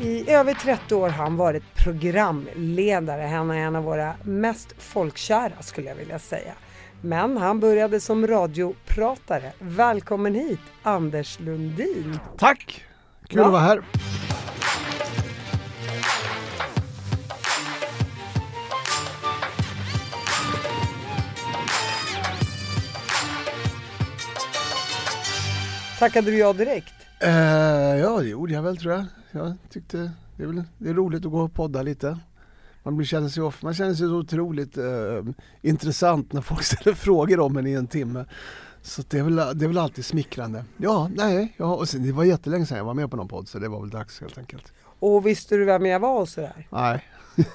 I över 30 år har han varit programledare. Han är en av våra mest folkkära skulle jag vilja säga. Men han började som radiopratare. Välkommen hit Anders Lundin. Tack! Kul Ja. att vara här. Tackade du ja direkt? Eh, ja, det gjorde jag väl tror jag. Jag tyckte det är, väl, det är roligt att gå och podda lite. Man blir- känner sig, off- man känner sig så otroligt eh, intressant när folk ställer frågor om en i en timme. Så det är, väl, det är väl alltid smickrande. Ja, nej, ja, och sen, det var jättelänge sedan jag var med på någon podd så det var väl dags helt enkelt. Och visste du vem jag var och sådär? Nej.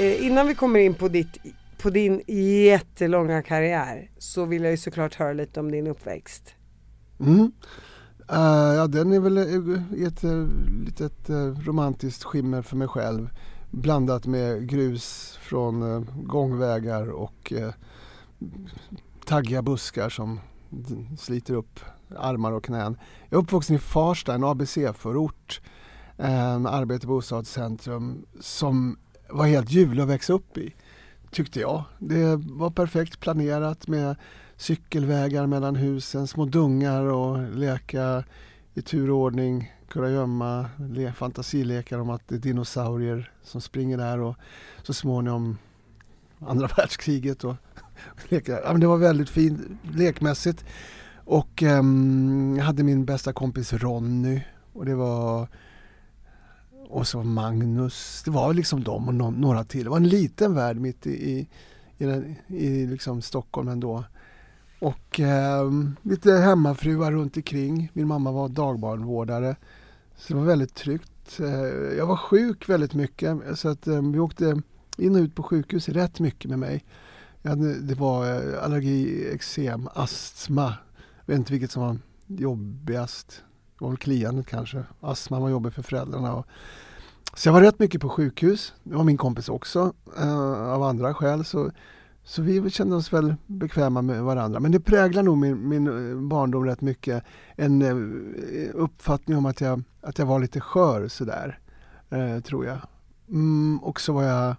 Eh, innan vi kommer in på, ditt, på din jättelånga karriär så vill jag ju såklart höra lite om din uppväxt. Mm. Uh, ja, den är väl i ett litet romantiskt skimmer för mig själv. Blandat med grus från gångvägar och uh, taggiga buskar som sliter upp armar och knän. Jag är uppvuxen i Farsta, en ABC-förort eh, arbete bostadscentrum som var helt ljuvlig att växa upp i, tyckte jag. Det var perfekt planerat med cykelvägar mellan husen, små dungar och leka i tur och ordning kurragömma, le- fantasilekar om att det är dinosaurier som springer där och så småningom andra världskriget och. Ja, men det var väldigt fint lekmässigt. Och um, jag hade min bästa kompis Ronny och det var och så Magnus. Det var liksom de och no- några till. Det var en liten värld mitt i, i, i, den, i liksom Stockholm ändå. Och eh, lite hemmafruar runt omkring. Min mamma var dagbarnvårdare. Så det var väldigt tryggt. Eh, jag var sjuk väldigt mycket så att eh, vi åkte in och ut på sjukhus rätt mycket med mig. Jag hade, det var eh, allergi, eksem, astma. Jag vet inte vilket som var jobbigast. Det var väl kliandet kanske. Astman var jobbig för föräldrarna. Och, så jag var rätt mycket på sjukhus. Det var min kompis också eh, av andra skäl. Så, så vi kände oss väl bekväma med varandra. Men det präglar nog min, min eh, barndom rätt mycket. En eh, uppfattning om att jag, att jag var lite skör sådär. Eh, tror jag. Mm, och så var jag,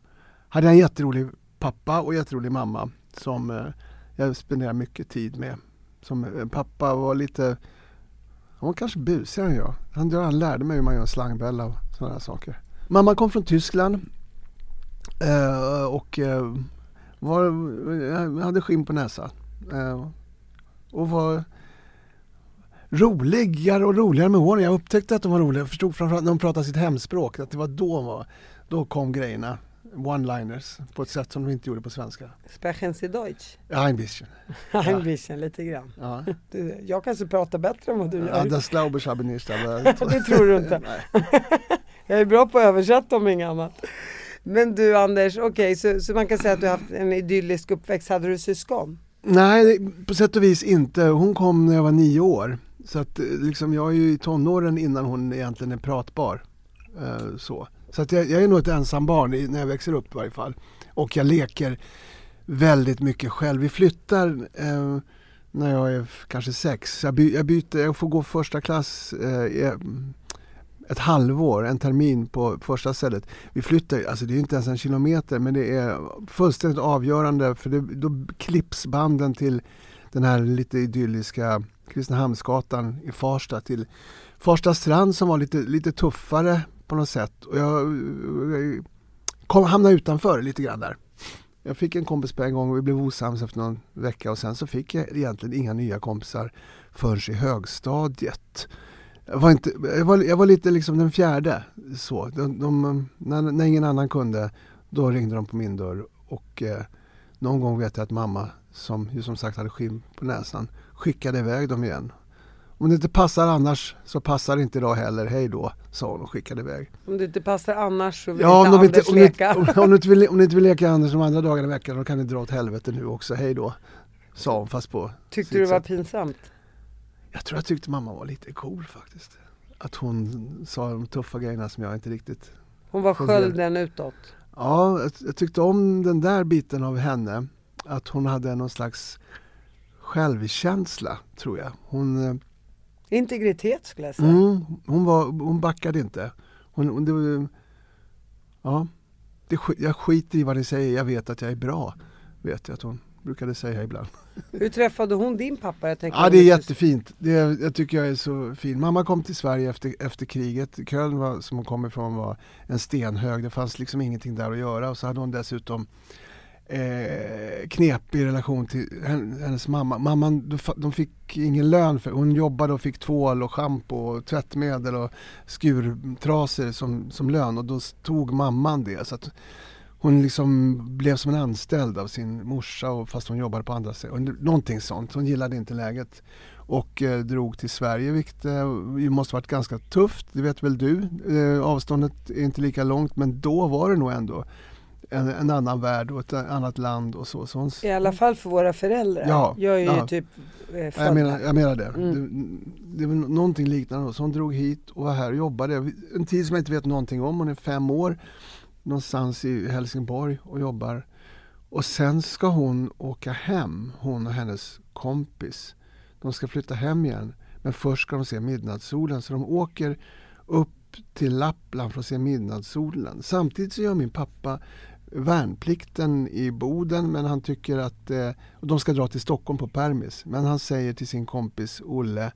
hade jag en jätterolig pappa och jätterolig mamma som jag spenderade mycket tid med. Som pappa var lite, han var kanske busigare än jag. Han, han lärde mig hur man gör en slangbella och sådana saker. Mamma kom från Tyskland eh, och eh, var, hade skinn på näsan. Eh, och var roligare och roligare med åren. Jag upptäckte att de var roliga. Jag förstod framförallt när de pratade sitt hemspråk att det var då, var, då kom grejerna. One-liners på ett sätt som de inte gjorde på svenska. Sprechen Sie Deutsch? Ja, ein bisschen. Ein bisschen, lite grann. Ja, Du, jag kanske pratar bättre än vad du ja gör. das glaube ich aber nicht. Aber Det tror du inte. Jag är bra på att översätta om inget annat. Men du Anders, okej så, så man kan säga att du har haft en idyllisk uppväxt. Hade du syskon? Nej, på sätt och vis inte. Hon kom när jag var nio år. Så att liksom, jag är ju i tonåren innan hon egentligen är pratbar. Eh, så så att jag, jag är nog ett ensam barn i, när jag växer upp i varje fall. Och jag leker väldigt mycket själv. Vi flyttar eh, när jag är kanske sex. Jag, by, jag byter, jag får gå första klass eh, eh ett halvår, en termin på första stället. Vi flyttar, alltså det är inte ens en kilometer men det är fullständigt avgörande för det, då klipps banden till den här lite idylliska Kristinehamnsgatan i Farsta till Farsta strand som var lite, lite tuffare på något sätt. Och jag, kom, hamnade utanför lite grann där. Jag fick en kompis på en gång och vi blev osams efter någon vecka och sen så fick jag egentligen inga nya kompisar förrän i högstadiet. Jag var, inte, jag var, jag var lite liksom den fjärde. Så. De, de, när, när, ingen annan kunde, då ringde de på min dörr. Och eh, någon gång vet jag att mamma, som ju som sagt hade skinn på näsan, skickade iväg dem igen. Om det inte passar annars så passar det inte idag heller. Hej då, sa hon och skickade iväg. Om det inte passar annars så vill ja, inte om Anders inte, leka. Om, om, om, du inte vill, om du inte vill leka Anders de andra dagarna i veckan då kan ni dra åt helvete nu också. Hej då, sa hon fast på Tyckte du det var pinsamt? Jag tror jag tyckte mamma var lite cool faktiskt. Att hon sa de tuffa grejerna som jag inte riktigt... Hon var skölden utåt? Ja, jag, jag tyckte om den där biten av henne. Att hon hade någon slags självkänsla, tror jag. Hon... Integritet skulle jag säga. Mm, hon, var, hon backade inte. Hon, hon, det, ja, det, jag skiter i vad ni säger, jag vet att jag är bra. Vet jag att hon brukade säga ibland. Hur träffade hon din pappa? Jag tänker Ja, det är jättefint. Det, jag tycker jag är så fin. Mamma kom till Sverige efter, efter kriget. Köln var, som hon kom ifrån var en stenhög. Det fanns liksom ingenting där att göra. Och så hade hon dessutom eh, knepig relation till hennes mamma. Mamman, de fick ingen lön för Hon jobbade och fick tvål och schampo och tvättmedel och skurtrasor som, som lön. Och då tog mamman det. Så att hon liksom blev som en anställd av sin morsa och fast hon jobbade på andra ställen. Någonting sånt. Hon gillade inte läget och eh, drog till Sverige vilket eh, måste varit ganska tufft. Det vet väl du? Eh, avståndet är inte lika långt men då var det nog ändå en, en annan värld och ett annat land och så. så I alla fall för våra föräldrar. Ja, jag är ju ja. typ eh, född jag, menar, jag menar det. Mm. det. Det var någonting liknande. Så hon drog hit och var här och jobbade. En tid som jag inte vet någonting om. Hon är fem år någonstans i Helsingborg och jobbar. Och sen ska hon åka hem, hon och hennes kompis. De ska flytta hem igen. Men först ska de se midnattssolen. Så de åker upp till Lappland för att se midnattssolen. Samtidigt så gör min pappa värnplikten i Boden men han tycker att eh, de ska dra till Stockholm på permis. Men han säger till sin kompis Olle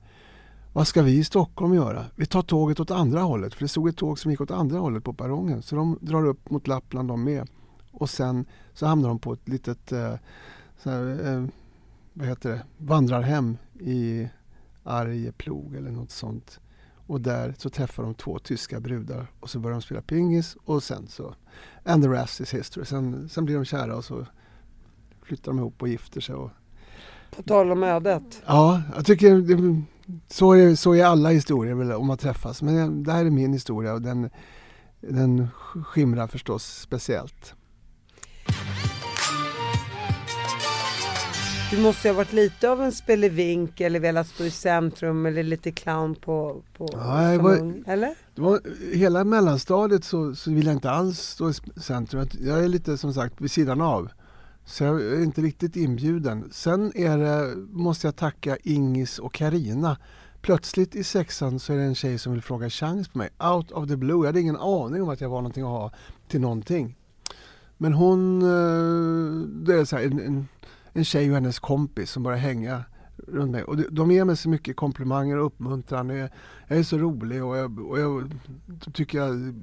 vad ska vi i Stockholm göra? Vi tar tåget åt andra hållet för det stod ett tåg som gick åt andra hållet på perrongen. Så de drar upp mot Lappland de med. Och sen så hamnar de på ett litet eh, så här, eh, vad heter det? vandrarhem i Arjeplog eller något sånt. Och där så träffar de två tyska brudar och så börjar de spela pingis och sen så and the rest is history. Sen, sen blir de kära och så flyttar de ihop och gifter sig. Och, På tal om ödet. ja, jag tycker så, är, så är alla historier väl om att träffas. Men det här är min historia och den, den skimrar förstås speciellt. Du måste ju ha varit lite av en spelevink eller velat stå i centrum eller lite clown på, på Ja, som var- ung, eller? Det var, hela mellanstadiet så, så vill jag inte alls stå i centrum. Jag är lite som sagt vid sidan av. Så jag är inte riktigt inbjuden. Sen är det, måste jag tacka Ingis och Karina. Plötsligt i sexan så är det en tjej som vill fråga chans på mig. Out of the blue. Jag hade ingen aning om att jag var någonting att ha till någonting. Men hon, eh, det är så här, en, en, en tjej och hennes kompis som börjar hänga runt mig. Och de- ger mig så mycket komplimanger och uppmuntran. Jag, är så rolig och jag, och jag de tycker jag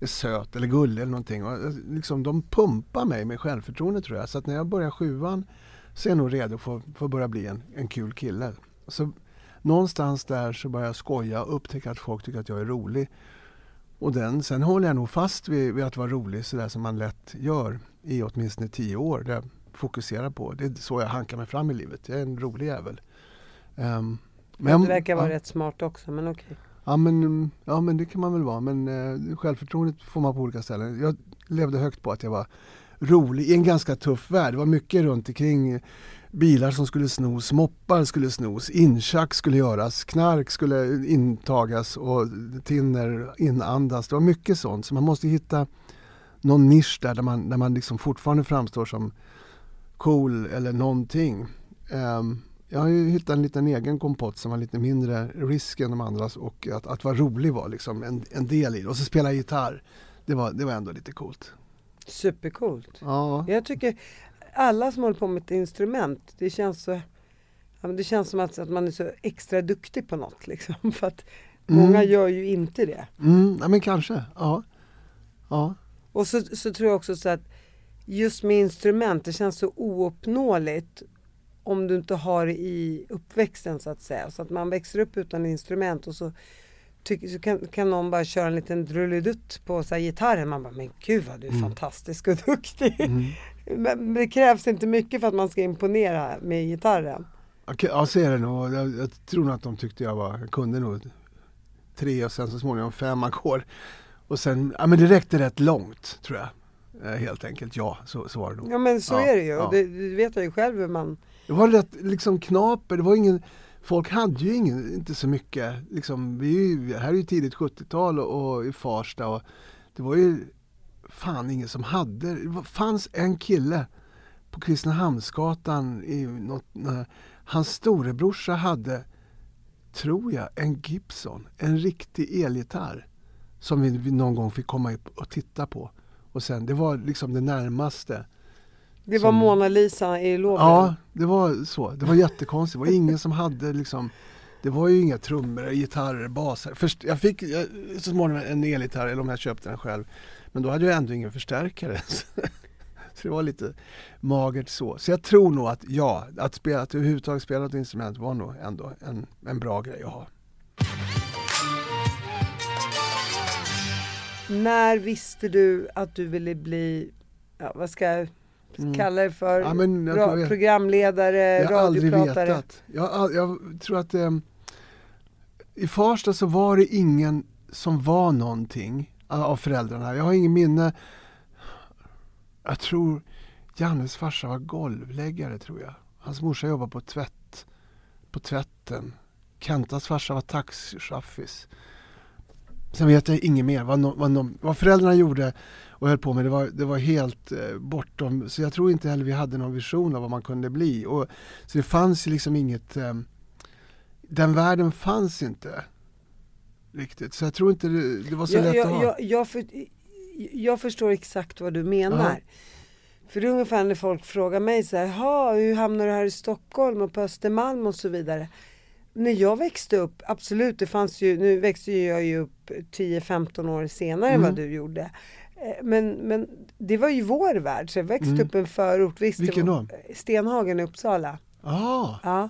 är söt eller gullig eller någonting. Och eh, liksom, de pumpar mig med självförtroende tror jag. Så att när jag börjar sjuan så är jag nog redo för, för att börja bli en, en kul kille. Så någonstans där så börjar jag skoja och upptäcka att folk tycker att jag är rolig. Och den, sen håller jag nog fast vid, vid att vara rolig sådär som man lätt gör i åtminstone tio år. Där jag fokuserar på. Det är så jag hankar mig fram i livet. Jag är en rolig jävel. Um, du verkar vara ja. rätt smart också, men okej. Ja men, ja men det kan man väl vara. Men eh, självförtroendet får man på olika ställen. Jag levde högt på att jag var rolig i en ganska tuff värld. Det var mycket runt omkring bilar som skulle snos, moppar skulle snos, inchack skulle göras, knark skulle intagas och tinner inandas. Det var mycket sånt. Så man måste hitta någon nisch där, där man, där man liksom fortfarande framstår som cool eller någonting. Ehm, Jag har ju hittat en liten egen kompott som var lite mindre risk än de andras och att, att vara rolig var liksom en, en del i det. Och så spela gitarr. Det var, det var ändå lite coolt. Supercoolt. Ja. Jag tycker alla som håller på med ett instrument, det känns så ja, det känns som att, att man är så extra duktig på något liksom. För att många gör ju inte det. Mm, ja men kanske. Ja. Ja. Och så, så tror jag också så att just med instrument, det känns så ouppnåeligt om du inte har det i uppväxten så att säga. Så att man växer upp utan instrument och så, tycker, så kan, kan någon bara köra en liten drullidutt på så här, gitarren. Man bara, men gud vad du är fantastisk och duktig. Men det krävs inte mycket för att man ska imponera med gitarren. Okej, Ja, så är det nog. Jag, jag tror nog att de tyckte jag var, jag kunde nog tre och sen så småningom fem ackord. Och sen, ja men det räckte rätt långt tror jag. Eh, Helt enkelt, ja så, så var det nog. Ja men så Ja, är det ju. ja. Det, det vet jag ju själv hur man... Det var rätt liksom knaper, det var ingen Folk hade ju ingen, inte så mycket, liksom, vi är ju, här är ju tidigt 70-tal och, och i Farsta och det var ju fan ingen som hade, det fanns en kille på Kristinehamnsgatan i något, hans storebrorsa hade, tror jag, en Gibson, en riktig elgitarr som vi, vi någon gång fick komma upp och titta på. Och sen, det var liksom det närmaste. Det var Som- Mona Lisa i loven. Ja, det var så. Det var jättekonstigt. Det var ingen som hade liksom det var ju inga trummor, gitarrer, basar. Först, jag fick jag, så småningom en elgitarr, eller om jag köpte den själv. Men då hade jag ändå ingen förstärkare. Så det var lite magert så. Så jag tror nog att ja, att, spela, att överhuvudtaget spela ett instrument var nog ändå en, en bra grej att ha. När visste du att du ville bli, ja, vad ska jag kalla det för? Mm. Ja, men Ra- programledare, Jag har aldrig radiopratare? vetat. Jag, har all- jag tror att eh, i Farsta så var det ingen som var någonting av föräldrarna. Jag har ingen minne. Jag tror Jannes farsa var golvläggare tror jag. Hans morsa jobbade på tvätt, på tvätten. Kentas farsa var taxichaffis. Sen vet jag inget mer. Vad, no, vad, no, vad föräldrarna gjorde och höll på med, det var, det var helt eh, bortom. Så jag tror inte heller vi hade någon vision av vad man kunde bli. Och, så det fanns ju liksom inget, eh, den världen fanns inte riktigt. Så jag tror inte det, det var så jag, lätt att jag, ha. jag, jag, för, jag förstår exakt vad du menar. Ja. För det är ungefär när folk frågar mig så här, "Jaha, hur hamnar du här i Stockholm och på Östermalm och så vidare. När jag växte upp, absolut, det fanns ju, nu växte jag ju upp 10-15 år senare än vad Mm. du gjorde. Eh, Men, men det var ju vår värld, så jag växte upp i en förort. Visst, Mm. Vilken då? Stenhagen i Uppsala. Ah, Ja.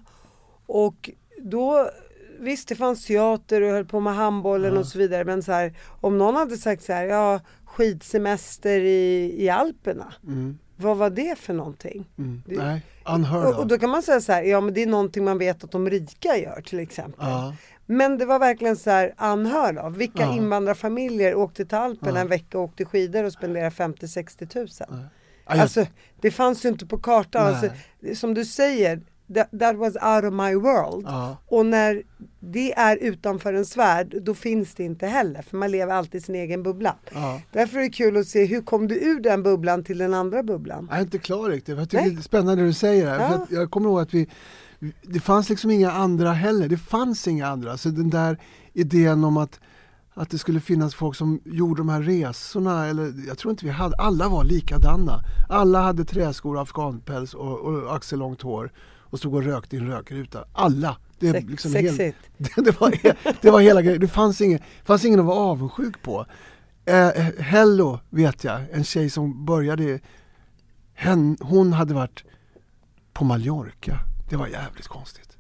Och då, visst det fanns teater och höll på med handbollen och så vidare. Men så här, om någon hade sagt så här, ja skidsemester i, i Alperna. mm, Vad var det för någonting? mm. Det- Nej, unheard Och, och of. då kan man säga så här, ja men det är någonting man vet att de rika gör till exempel. Ja. Men det var verkligen så här anhörd av. Vilka Ja. invandrarfamiljer åkte till Alperna en vecka och åkte skidor och spenderade 50-60 tusen? Alltså det fanns ju inte på kartan. Alltså, som du säger, that, that was out of my world. Ja. Och när det är utanför ens värld, då finns det inte heller. För man lever alltid i sin egen bubbla. Ja. Därför är det kul att se, hur kom du ur den bubblan till den andra bubblan? Jag är inte klar riktigt. Jag tycker Nej. det är spännande det du säger här. Ja. Jag kommer ihåg att vi, det fanns liksom inga andra heller. Det fanns inga andra. Så den där idén om att, att det skulle finnas folk som gjorde de här resorna. Eller, jag tror inte vi hade, alla var likadana. Alla hade träskor, afghanpäls och, och axellångt hår. Och stod och rökte i en rökruta. Alla. Det, Sex- liksom hel- det, det, var, det var hela grejen. Det fanns ingen, fanns ingen att vara avundsjuk på. Eh, Hello vet jag, en tjej som började, hen, hon hade varit på Mallorca. Det var jävligt konstigt.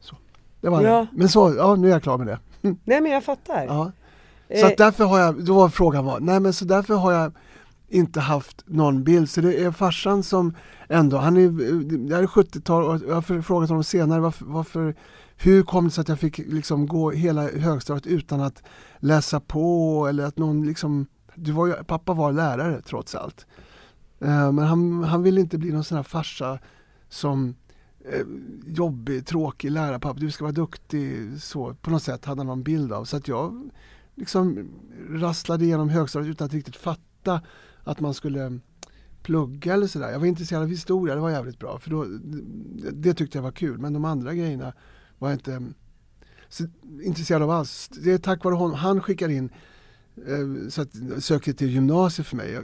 Så, det var Ja. det. Men så, ja nu är jag klar med det. Nej men jag fattar. Ja. Så Eh, därför har jag, då var frågan var, nej men så därför har jag inte haft någon bild. Så det är farsan som ändå, han är, det är 70-tal och jag har frågat honom senare varför, varför hur kom det sig att jag fick liksom gå hela högstadiet utan att läsa på eller att någon liksom, du var ju, pappa var lärare trots allt. Eh, men han, han ville inte bli någon sån här farsa som eh, jobbig, tråkig lärarpappa, du ska vara duktig, så på något sätt hade han någon bild av. Så att jag liksom rasslade igenom högstadiet utan att riktigt fatta att man skulle plugga eller sådär. Jag var intresserad av historia, det var jävligt bra. För då, det, det tyckte jag var kul. Men de andra grejerna var jag inte så intresserad av alls. Det är tack vare honom. Han skickar in eh, så att sökte till gymnasiet för mig. Eh,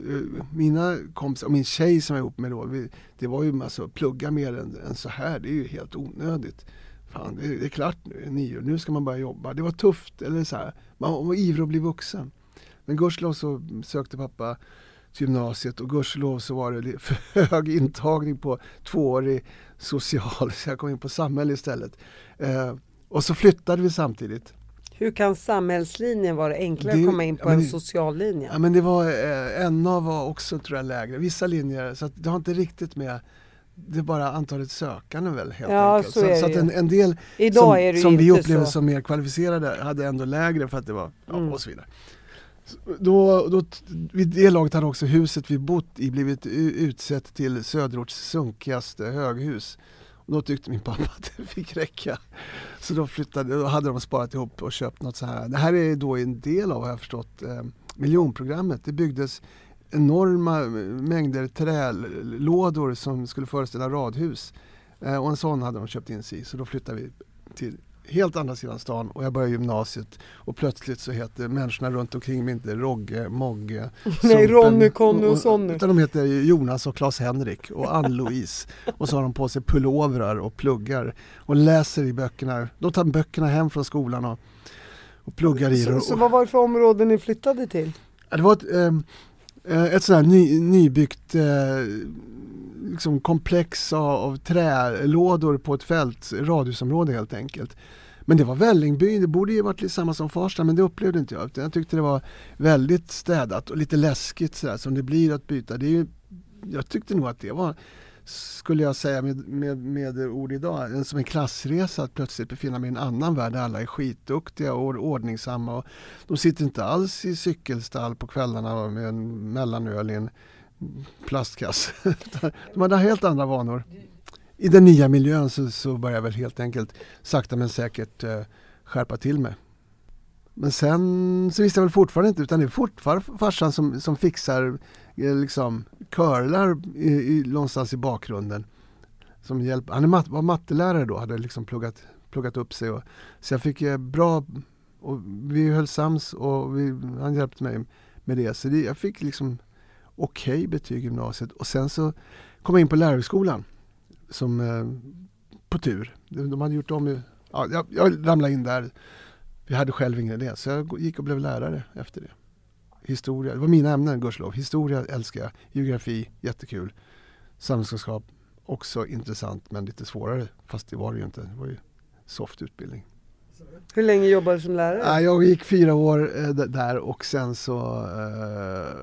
mina kompisar och min tjej som jag var ihop med då, vi, det var ju att plugga mer än, än, så här. Det är ju helt onödigt. Fan, det, det är klart nu, nio, nu ska man börja jobba. Det var tufft, eller så här. Man var ivrig att bli vuxen. Men gudskelov så sökte pappa gymnasiet och gudskelov så var det för hög intagning på tvåårig social så jag kom in på samhälle istället. Eh, och så flyttade vi samtidigt. Hur kan samhällslinjen vara enklare det, att komma in på ja, en sociallinje? Ja men det var, eh, NA var också tror jag lägre, vissa linjer, så det har inte riktigt med det är bara antalet sökande väl helt ja, enkelt. Så, så, så att en, en del Idag som, som vi upplevde så. som mer kvalificerade hade ändå lägre för att det var, ja, mm. och så vidare. Då, då, vid det laget hade också huset vi bott i blivit utsett till söderorts sunkigaste höghus. Och då tyckte min pappa att det fick räcka. Så då flyttade, då hade de sparat ihop och köpt något så här. Det här är då en del av, har jag förstått, eh, miljonprogrammet. Det byggdes enorma eh, mängder trälådor som skulle föreställa radhus. Eh, och en sån hade de köpt in sig i. Så då flyttade vi till helt andra sidan stan och jag började gymnasiet och plötsligt så heter människorna runt omkring mig inte Rogge, Mogge, Nej, Ronny, Conny och Sonny. Utan de heter Jonas och Claes-Henrik och Ann-Louise. och så har de på sig pullovrar och pluggar och läser i böckerna. De tar böckerna hem från skolan och, och pluggar i dem. Så, så vad var det för områden ni flyttade till? Det var ett, ehm, eh, ett sånt här ny, nybyggt eh, liksom komplex av, av trälådor på ett fält, radhusområde helt enkelt. Men det var Vällingby, det borde ju varit samma som Farsta men det upplevde inte jag. Jag tyckte det var väldigt städat och lite läskigt sådär som det blir att byta. Det är ju, jag tyckte nog att det var, skulle jag säga med, med, med ord idag, som en klassresa att plötsligt befinna mig i en annan värld där alla är skitduktiga och ordningsamma. Och de sitter inte alls i cykelstall på kvällarna med en mellanöl i en plastkasse. De hade helt andra vanor. I den nya miljön så, så började jag väl helt enkelt sakta men säkert eh, skärpa till mig. Men sen så visste jag väl fortfarande inte utan det är fortfarande farsan som, som fixar eh, liksom körlar i, i, någonstans i bakgrunden. Som hjälp, han är mat, var mattelärare då, hade liksom pluggat, pluggat upp sig. Och, så jag fick eh, bra, och vi höll sams och vi, han hjälpte mig med det. Så det, jag fick liksom okej okay betyg i gymnasiet och sen så kom jag in på lärarhögskolan som eh, på tur. De hade gjort om, ja, jag, jag ramlade in där. Vi hade själv ingen idé så jag gick och blev lärare efter det. Historia, det var mina ämnen gudskelov. Historia älskar jag, geografi jättekul. Samhällskunskap också intressant men lite svårare. Fast det var det ju inte, det var ju soft utbildning. Hur länge jobbade du som lärare? Jag gick fyra år eh, där och sen så eh,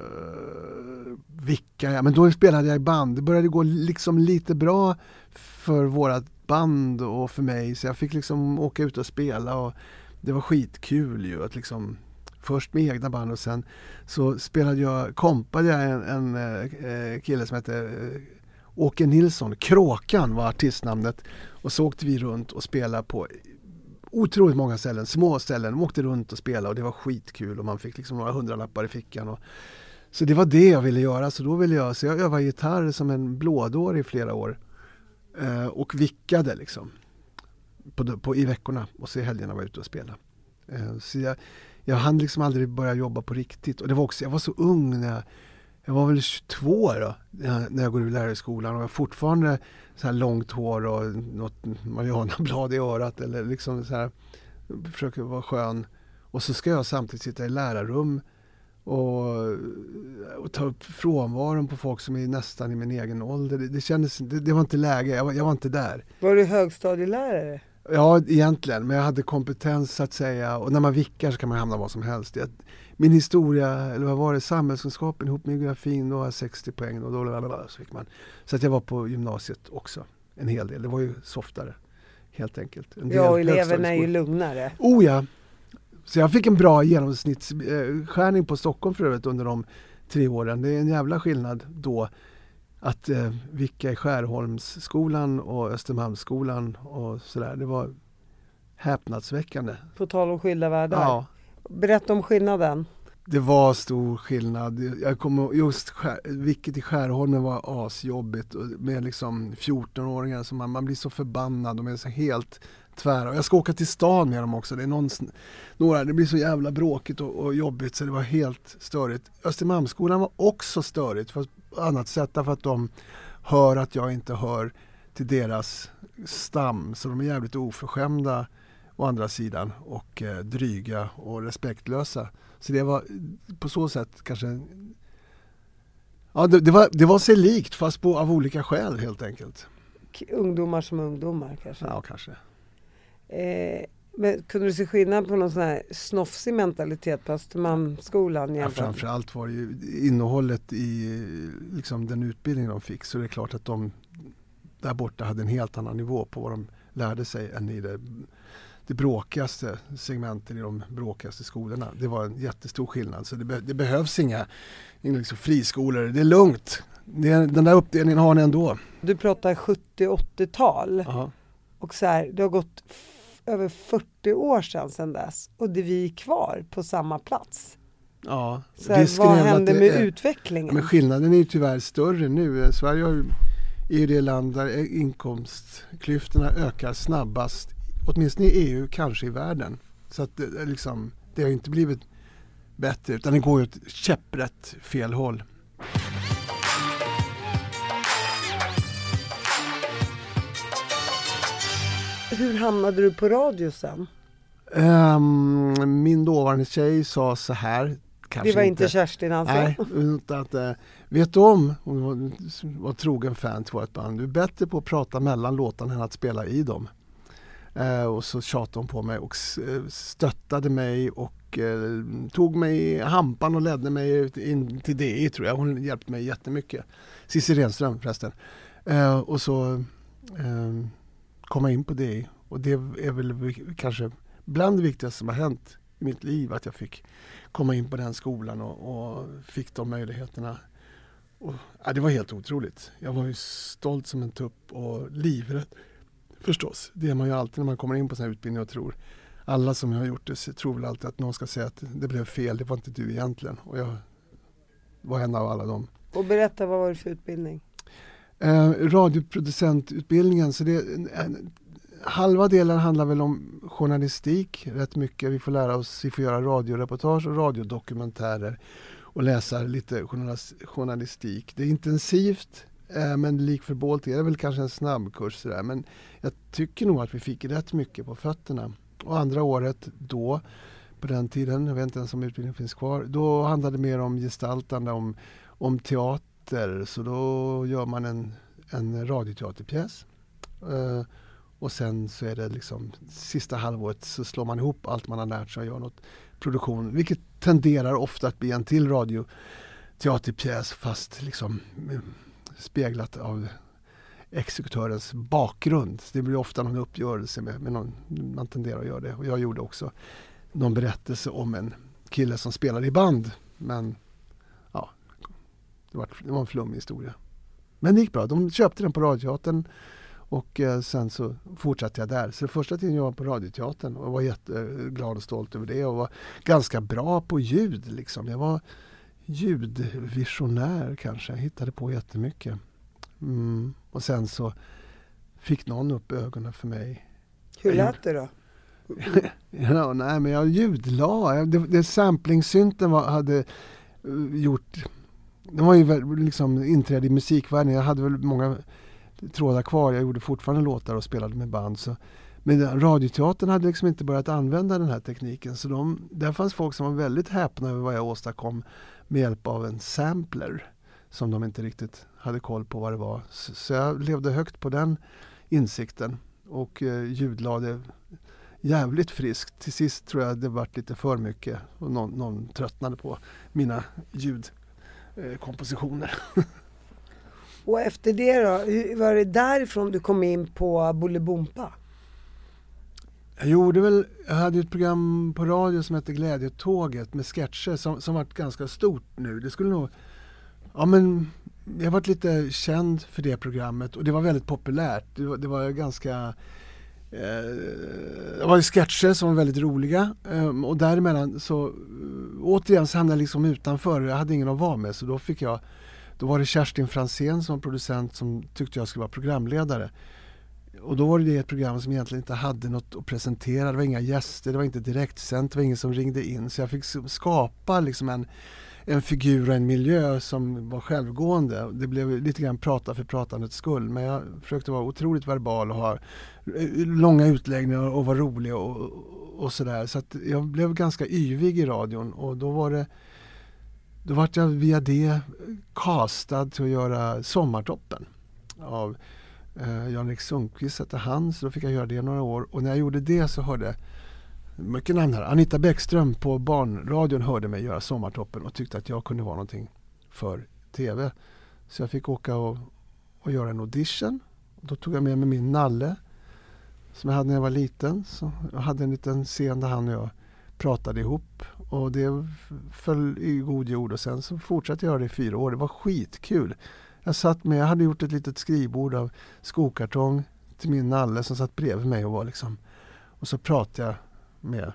vickade jag. Men då spelade jag i band. Det började gå liksom lite bra för vårat band och för mig. Så jag fick liksom åka ut och spela och det var skitkul ju att liksom Först med egna band och sen så spelade jag, kompade jag en, en eh, kille som hette eh, Åke Nilsson, Kråkan var artistnamnet. Och så åkte vi runt och spelade på otroligt många ställen, små ställen. De åkte runt och spelade och det var skitkul och man fick liksom några hundralappar i fickan. Och, så det var det jag ville göra. Så då ville jag, så jag övade gitarr som en blådår i flera år. Eh, och vickade liksom. På, på, I veckorna och så i helgerna var jag ute och spelade. Eh, så jag, jag hann liksom aldrig börja jobba på riktigt. Och det var också, jag var så ung när jag, jag var väl 22 då, när jag går ur lärarskolan och jag fortfarande så här långt hår och något marijuanablad i örat eller liksom så här försöker vara skön. Och så ska jag samtidigt sitta i lärarrum och, och ta upp frånvaron på folk som är nästan i min egen ålder. Det, det kändes, det, det, var inte läge, jag var, jag var inte där. Var du högstadielärare? Ja, egentligen, men jag hade kompetens att säga och när man vickar så kan man hamna var som helst. Jag, min historia, eller vad var det, samhällskunskapen ihop med geografin, då har jag 60 poäng och då så fick man. Så att jag var på gymnasiet också en hel del. Det var ju softare helt enkelt. ja, och eleverna är ju lugnare. Oh ja! Så jag fick en bra genomsnittsskärning på Stockholm för övrigt under de tre åren. Det är en jävla skillnad då att eh, vicka i Skärholmsskolan och Östermalmsskolan och sådär. Det var häpnadsväckande. På tal om skilda världar. Ja. Berätta om skillnaden. Det var stor skillnad. Jag kommer just vilket i Skärholmen var asjobbigt med liksom 14-åringar som man, man blir så förbannad. De är så helt tvära. Och jag ska åka till stan med dem också. Det, är någon, några, det blir så jävla bråkigt och, och jobbigt så det var helt störigt. Östermalmsskolan var också störigt på annat sätt därför att de hör att jag inte hör till deras stam. Så de är jävligt oförskämda å andra sidan och eh, dryga och respektlösa. Så det var på så sätt kanske Ja, det, det, var, det var sig likt fast på, av olika skäl helt enkelt. Ungdomar som ungdomar kanske? Ja, kanske. Eh, men kunde du se skillnad på någon sån här snofsig mentalitet på Östermalmsskolan? Ja, framförallt var det ju innehållet i liksom, den utbildning de fick så det är klart att de där borta hade en helt annan nivå på vad de lärde sig än i det, det bråkigaste segmenten i de bråkigaste skolorna. Det var en jättestor skillnad så det, be, det behövs inga, inga liksom friskolor. Det är lugnt. Det, den där uppdelningen har ni ändå. Du pratar 70-80-tal. Och så här, det har gått över 40 år sedan, sedan dess och det vi är kvar på samma plats. Ja, så här, vad händer med är, utvecklingen? Men skillnaden är ju tyvärr större nu. Sverige är ju det land där inkomstklyftorna ökar snabbast, åtminstone i EU, kanske i världen. Så att det, liksom, det har inte blivit bättre utan det går ju åt käpprätt fel håll. Hur hamnade du på radio sen? Um, min dåvarande tjej sa så här. det var inte Kerstin alltså? Nej, att, uh, vet du om, hon var, var trogen fan till vårt band, du är bättre på att prata mellan låtarna än att spela i dem. Eh, och så tjatade hon på mig och eh, stöttade mig och eh, tog mig i hampan och ledde mig in till DI tror jag. Hon hjälpte mig jättemycket. Cissi Renström förresten. Eh, och så ehm, kom jag in på DI. Och det är väl kanske bland det viktigaste som har hänt i mitt liv att jag fick komma in på den skolan och, och fick de möjligheterna. Och, ja, det var helt otroligt. Jag var ju stolt som en tupp och livrädd förstås. Det är man ju alltid när man kommer in på sån här utbildning och tror. Alla som har gjort det tror väl alltid att någon ska säga att det blev fel, det var inte du egentligen. Och jag var en av alla dem. Och berätta, vad var det för utbildning? Eh, radioproducentutbildningen, så det, en, halva delen handlar väl om journalistik rätt mycket. Vi får lära oss, vi får göra radioreportage och radiodokumentärer och läsa lite journalistik. Det är intensivt Eh, men lik förbålt är det väl kanske en snabbkurs sådär. Men jag tycker nog att vi fick rätt mycket på fötterna. Och andra året då, på den tiden, jag vet inte ens om utbildningen finns kvar, då handlade det mer om gestaltande, om, om teater så då gör man en, en radioteaterpjäs. Uh, och sen så är det liksom sista halvåret så slår man ihop allt man har lärt sig och gör något produktion. Vilket tenderar ofta att bli en till radioteaterpjäs fast liksom speglat av exekutörens bakgrund. Det blir ofta någon uppgörelse med, med någon, man tenderar att göra det. Och jag gjorde också någon berättelse om en kille som spelade i band men det var, det var en flummig historia. Men det gick bra. De köpte den på Radioteatern och eh, sen så fortsatte jag där. Så första tiden jag var på Radioteatern och var jätteglad och stolt över det och var ganska bra på ljud. Liksom. Jag var ljudvisionär kanske. Jag hittade på jättemycket. Mm. Och sen så fick någon upp ögonen för mig. Hur lät det då? ja, nej, men jag ljudla. Det, det samplingsynten var, hade uh, gjort det var ju liksom inträde i musikvärlden. Jag hade väl många trådar kvar. Jag gjorde fortfarande låtar och spelade med band. Så. Men Radioteatern hade liksom inte börjat använda den här tekniken. Så de, där fanns folk som var väldigt häpna över vad jag åstadkom med hjälp av en sampler. Som de inte riktigt hade koll på vad det var. Så, jag levde högt på den insikten. Och eh, ljudlade jävligt friskt. Till sist tror jag det vart lite för mycket och någon, någon tröttnade på mina ljudkompositioner. Eh, och efter det då, var det därifrån du kom in på Bolibompa? Jag gjorde väl, jag hade ett program på radio som hette Glädjetåget med sketcher som, som varit ganska stort nu. Det skulle nog, ja men jag varit lite känd för det programmet och det var väldigt populärt. Det var, det var ganska eh, det var sketcher som var väldigt roliga eh, och däremellan så eh, återigen så hamnade jag liksom utanför. Jag hade ingen att vara med så då fick jag då var det Kerstin Fransén som producent som tyckte jag skulle vara programledare. Och då var det ett program som egentligen inte hade något att presentera. Det var inga gäster, det var inte direktsänt, det var ingen som ringde in. Så jag fick skapa liksom en, en figur och en miljö som var självgående. Det blev lite grann prata för pratandets skull. Men jag försökte vara otroligt verbal och ha eh, långa utläggningar och vara rolig och, och sådär. Så att jag blev ganska yvig i radion och då var det då vart jag via det castad till att göra Sommartoppen av eh, Jan-Erik Sundqvist hette han, så då fick jag göra det några år. Och när jag gjorde det så hörde mycket namn här. Anita Bäckström på Barnradion hörde mig göra Sommartoppen och tyckte att jag kunde vara någonting för TV. Så jag fick åka och, och göra en audition. Då tog jag med mig min nalle som jag hade när jag var liten. Så jag hade en liten scen där han och jag pratade ihop och det föll i god jord och sen så fortsatte jag det i fyra år. Det var skitkul. Jag satt med, jag hade gjort ett litet skrivbord av skokartong till min nalle som satt bredvid mig och var liksom och så pratade jag med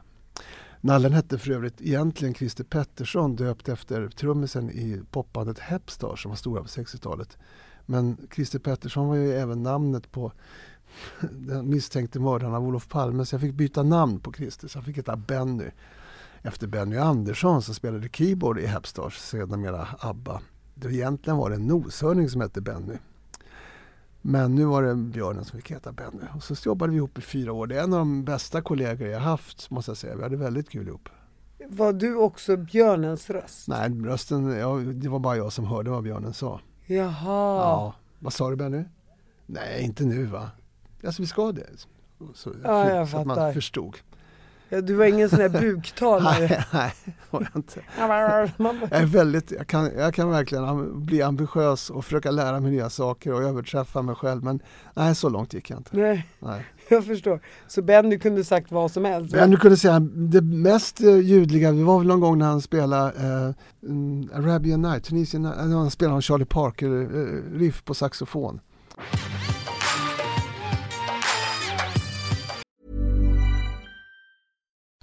Nallen hette för övrigt egentligen Christer Pettersson döpt efter trummisen i popbandet Hepstar som var stora på 60-talet. Men Christer Pettersson var ju även namnet på den misstänkte mördaren av Olof Palme så jag fick byta namn på Christer så han fick heta Benny efter Benny Andersson som spelade keyboard i Hepstars, sedermera ABBA. Egentligen var det en noshörning som hette Benny. Men nu var det björnen som fick heta Benny. Och så jobbade vi ihop i fyra år. Det är en av de bästa kollegor jag haft måste jag säga. Vi hade väldigt kul ihop. Var du också björnens röst? Nej, rösten, ja, det var bara jag som hörde vad björnen sa. Jaha. Ja. Vad sa du Benny? Nej, inte nu va? Alltså vi ska det. Så, ja, jag så att man förstod. Du var ingen sån där buktalare? nej, nej, var jag inte. jag är väldigt, jag kan, jag kan verkligen bli ambitiös och försöka lära mig nya saker och överträffa mig själv men nej, så långt gick jag inte. Nej, nej. jag förstår. Så Benny kunde sagt vad som helst? Benny kunde säga, det mest eh, ljudliga, det var väl någon gång när han spelade uh, Arabian Night, Tunisian Night, när han spelade Charlie Parker-riff uh, på saxofon.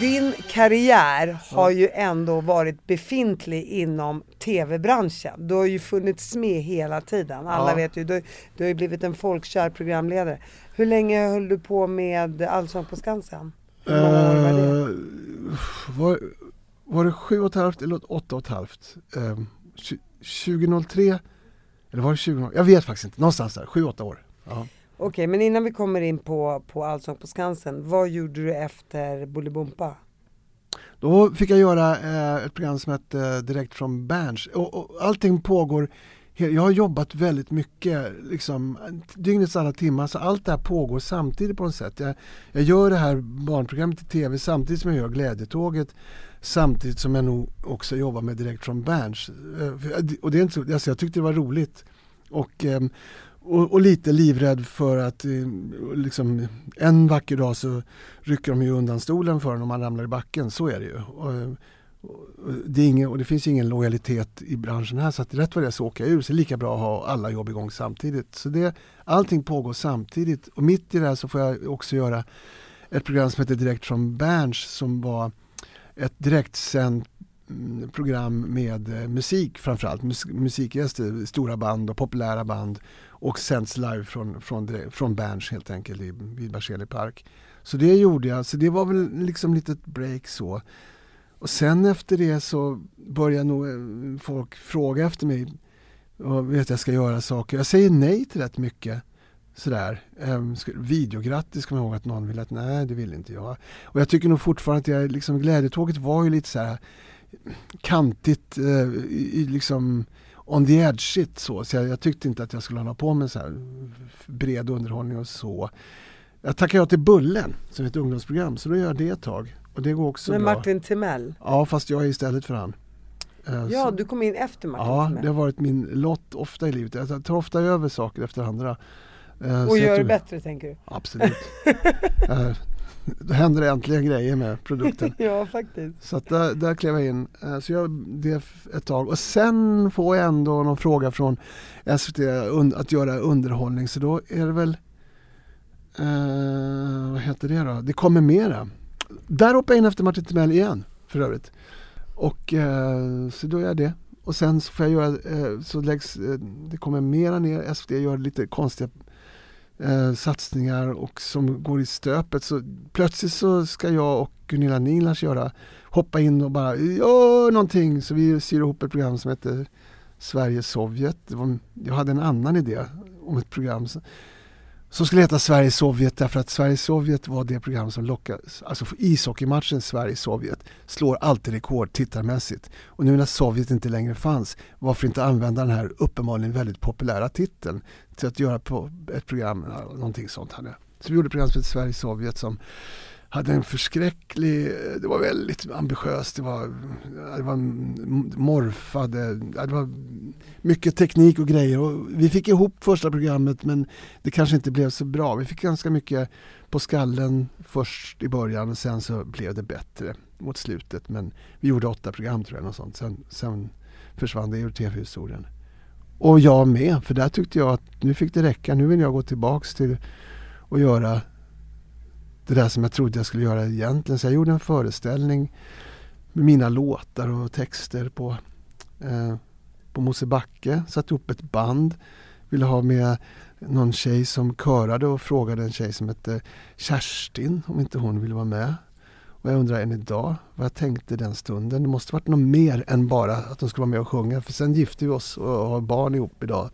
Din karriär har ju ändå varit befintlig inom tv-branschen. Du har ju funnits med hela tiden. Alla ja. vet ju, du, du har ju blivit en folkkär programledare. Hur länge höll du på med Allsång på Skansen? Hur många år var det? Uh, var, var det sju och ett halvt eller åtta och ett halvt? Uh, 2003 eller var det 20? Jag vet faktiskt inte, någonstans där, sju, åtta år. Ja. Okej, okay, men innan vi kommer in på, på Allsång på Skansen, vad gjorde du efter Bolibompa? Då fick jag göra eh, ett program som hette eh, Direkt från Berns. Och, och, allting pågår, jag har jobbat väldigt mycket, liksom, dygnets alla timmar, så allt det här pågår samtidigt på något sätt. Jag, jag gör det här barnprogrammet i TV samtidigt som jag gör Glädjetåget, samtidigt som jag nog också jobbar med Direkt från Berns. Eh, och det är inte så, alltså jag tyckte det var roligt. Och, eh, och, och, lite livrädd för att eh, liksom, en vacker dag så rycker de ju undan stolen för en om man ramlar i backen. Så är det ju. Och, eh, och det, är ingen, och det finns ingen lojalitet i branschen här så att rätt vad det är så åker jag ur. Så det är lika bra att ha alla jobb igång samtidigt. Så det, allting pågår samtidigt och mitt i det här så får jag också göra ett program som heter Direkt från Berns som var ett direktsänt Mm, program med eh, musik framförallt, mus musikgäster, stora band och populära band och sänds live från, från, från Berns helt enkelt i, vid Berzelii park. Så det gjorde jag, så det var väl liksom ett litet break så. Och sen efter det så började nog eh, folk fråga efter mig och vet att jag ska göra saker. Jag säger nej till rätt mycket. Sådär. Ehm, videograttis kommer jag ihåg att någon ville att nej det vill inte jag. Och jag tycker nog fortfarande att jag, liksom, glädjetåget var ju lite så här kantigt, uh, i, liksom on the edge shit så. Så jag, jag, tyckte inte att jag skulle hålla på med så här bred underhållning och så. Jag tackade ja till Bullen som är ett ungdomsprogram så då gör jag det ett tag. Och det går också Med bra. Martin Timell? Ja fast jag är istället för han. Uh, ja, så. du kom in efter Martin Ja, Timell. det har varit min lott ofta i livet. Jag tar ofta över saker efter andra. Uh, och gör det bättre tänker du? Absolut. då händer det äntligen grejer med produkten. ja, faktiskt. Så att där, där klev jag in. Uh, så jag det ett tag. Och sen får jag ändå någon fråga från SVT att göra underhållning. Så då är det väl, vad heter det då? Det kommer mera. Där hoppar jag in efter Martin Timell igen för övrigt. Och så då gör jag det. Och sen så får jag göra, så läggs, det kommer mera ner, SVT gör lite konstiga eh, satsningar och som går i stöpet. Så plötsligt så ska jag och Gunilla Nilas göra, hoppa in och bara gör någonting. Så vi syr ihop ett program som heter Sverige-Sovjet. Jag hade en annan idé om ett program som skulle heta Sverige-Sovjet därför att Sverige-Sovjet var det program som lockade, alltså ishockeymatchen Sverige-Sovjet slår alltid rekord tittarmässigt. Och nu när Sovjet inte längre fanns, varför inte använda den här uppenbarligen väldigt populära titeln till att göra på ett program, någonting sånt hade. Så vi gjorde programmet program som hette Sverige-Sovjet som hade en förskräcklig, det var väldigt ambitiöst, det var, det var morfade, det var mycket teknik och grejer. Och vi fick ihop första programmet men det kanske inte blev så bra. Vi fick ganska mycket på skallen först i början och sen så blev det bättre mot slutet. Men vi gjorde åtta program tror jag, och sånt. Sen, sen försvann det ur tv-historien. Och jag med, för där tyckte jag att nu fick det räcka. Nu vill jag gå tillbaks till att göra det där som jag trodde jag skulle göra egentligen. Så jag gjorde en föreställning med mina låtar och texter på, eh, på Mosebacke. Satte upp ett band. Ville ha med någon tjej som körade och frågade en tjej som hette Kerstin om inte hon ville vara med. Och jag undrar än idag vad jag tänkte den stunden. Det måste varit något mer än bara att de skulle vara med och sjunga. För sen gifte vi oss och har barn ihop idag.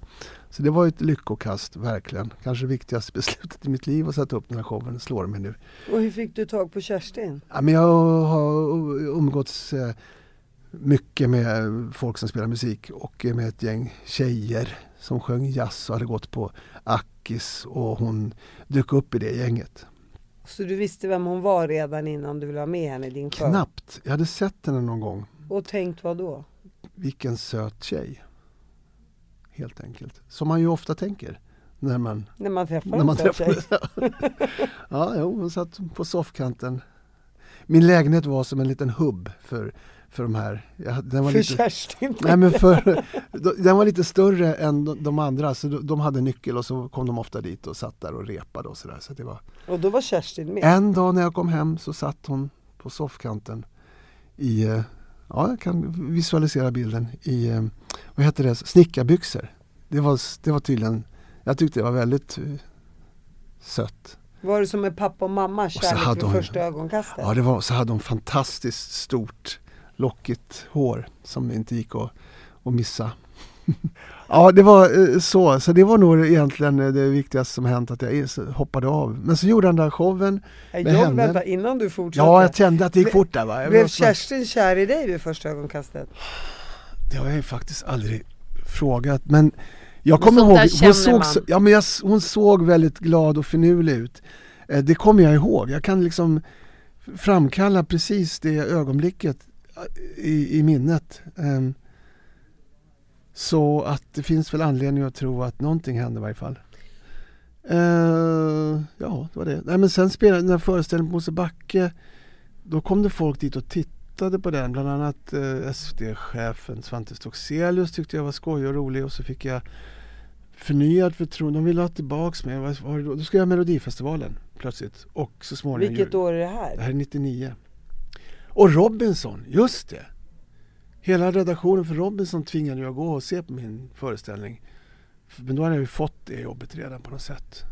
Så det var ett lyckokast, verkligen. Kanske det viktigaste beslutet i mitt liv att sätta upp den här showen, slår mig nu. Och hur fick du tag på Kerstin? Ja, men jag har umgåtts eh, mycket med folk som spelar musik och med ett gäng tjejer som sjöng jazz och hade gått på Akis och hon dök upp i det gänget. Så du visste vem hon var redan innan du ville ha med henne i din show? Knappt. Jag hade sett henne någon gång. Och tänkt vad då? Vilken söt tjej helt enkelt. Som man ju ofta tänker när man, när man träffar när man träffar Ja, jo, hon satt på soffkanten. Min lägenhet var som en liten hubb för, för de här. Jag, den var för lite, Kerstin? Nej, men för, den var lite större än de, de andra så de, de, hade nyckel och så kom de ofta dit och satt där och repade och sådär. Så det var... Och då var Kerstin med? En dag när jag kom hem så satt hon på soffkanten i eh, ja, jag kan visualisera bilden i, eh, vad heter det, snickarbyxor. Det var, det var tydligen, jag tyckte det var väldigt uh, sött. Var det som med pappa och mamma, kärlek vid första ögonkastet? Ja, det var, så hade hon fantastiskt stort lockigt hår som inte gick att, att missa. ja, det var eh, så. Så det var nog egentligen det viktigaste som hänt att jag hoppade av. Men så gjorde han den där showen med jag, henne. Vänta, innan du fortsatte. Ja, jag kände att det gick fort där. Va? blev Kerstin kär i dig vid första ögonkastet? Det har jag ju faktiskt aldrig frågat. Men jag kommer ihåg, hon såg, ja, men jag, hon såg väldigt glad och finurlig ut. Eh, det kommer jag ihåg. Jag kan liksom framkalla precis det ögonblicket eh, i, i minnet. Um, så att det finns väl anledning att tro att någonting hände i varje fall. Uh, ja, det var det. Nej, men sen spelade den här föreställningen på Mosebacke. Då kom det folk dit och tittade på den. Bland annat uh, SVT-chefen Svante Stockselius tyckte jag var skojig och rolig. Och så fick jag förnyad förtroende. De ville ha tillbaks mig. Var det då? då ska jag göra Melodifestivalen plötsligt. Och så småningom Vilket år är det här? Det här är 99. Och Robinson, just det! Hela redaktionen för Robinson tvingade jag gå och se på min föreställning. Men då hade jag ju fått det jobbet redan på något sätt.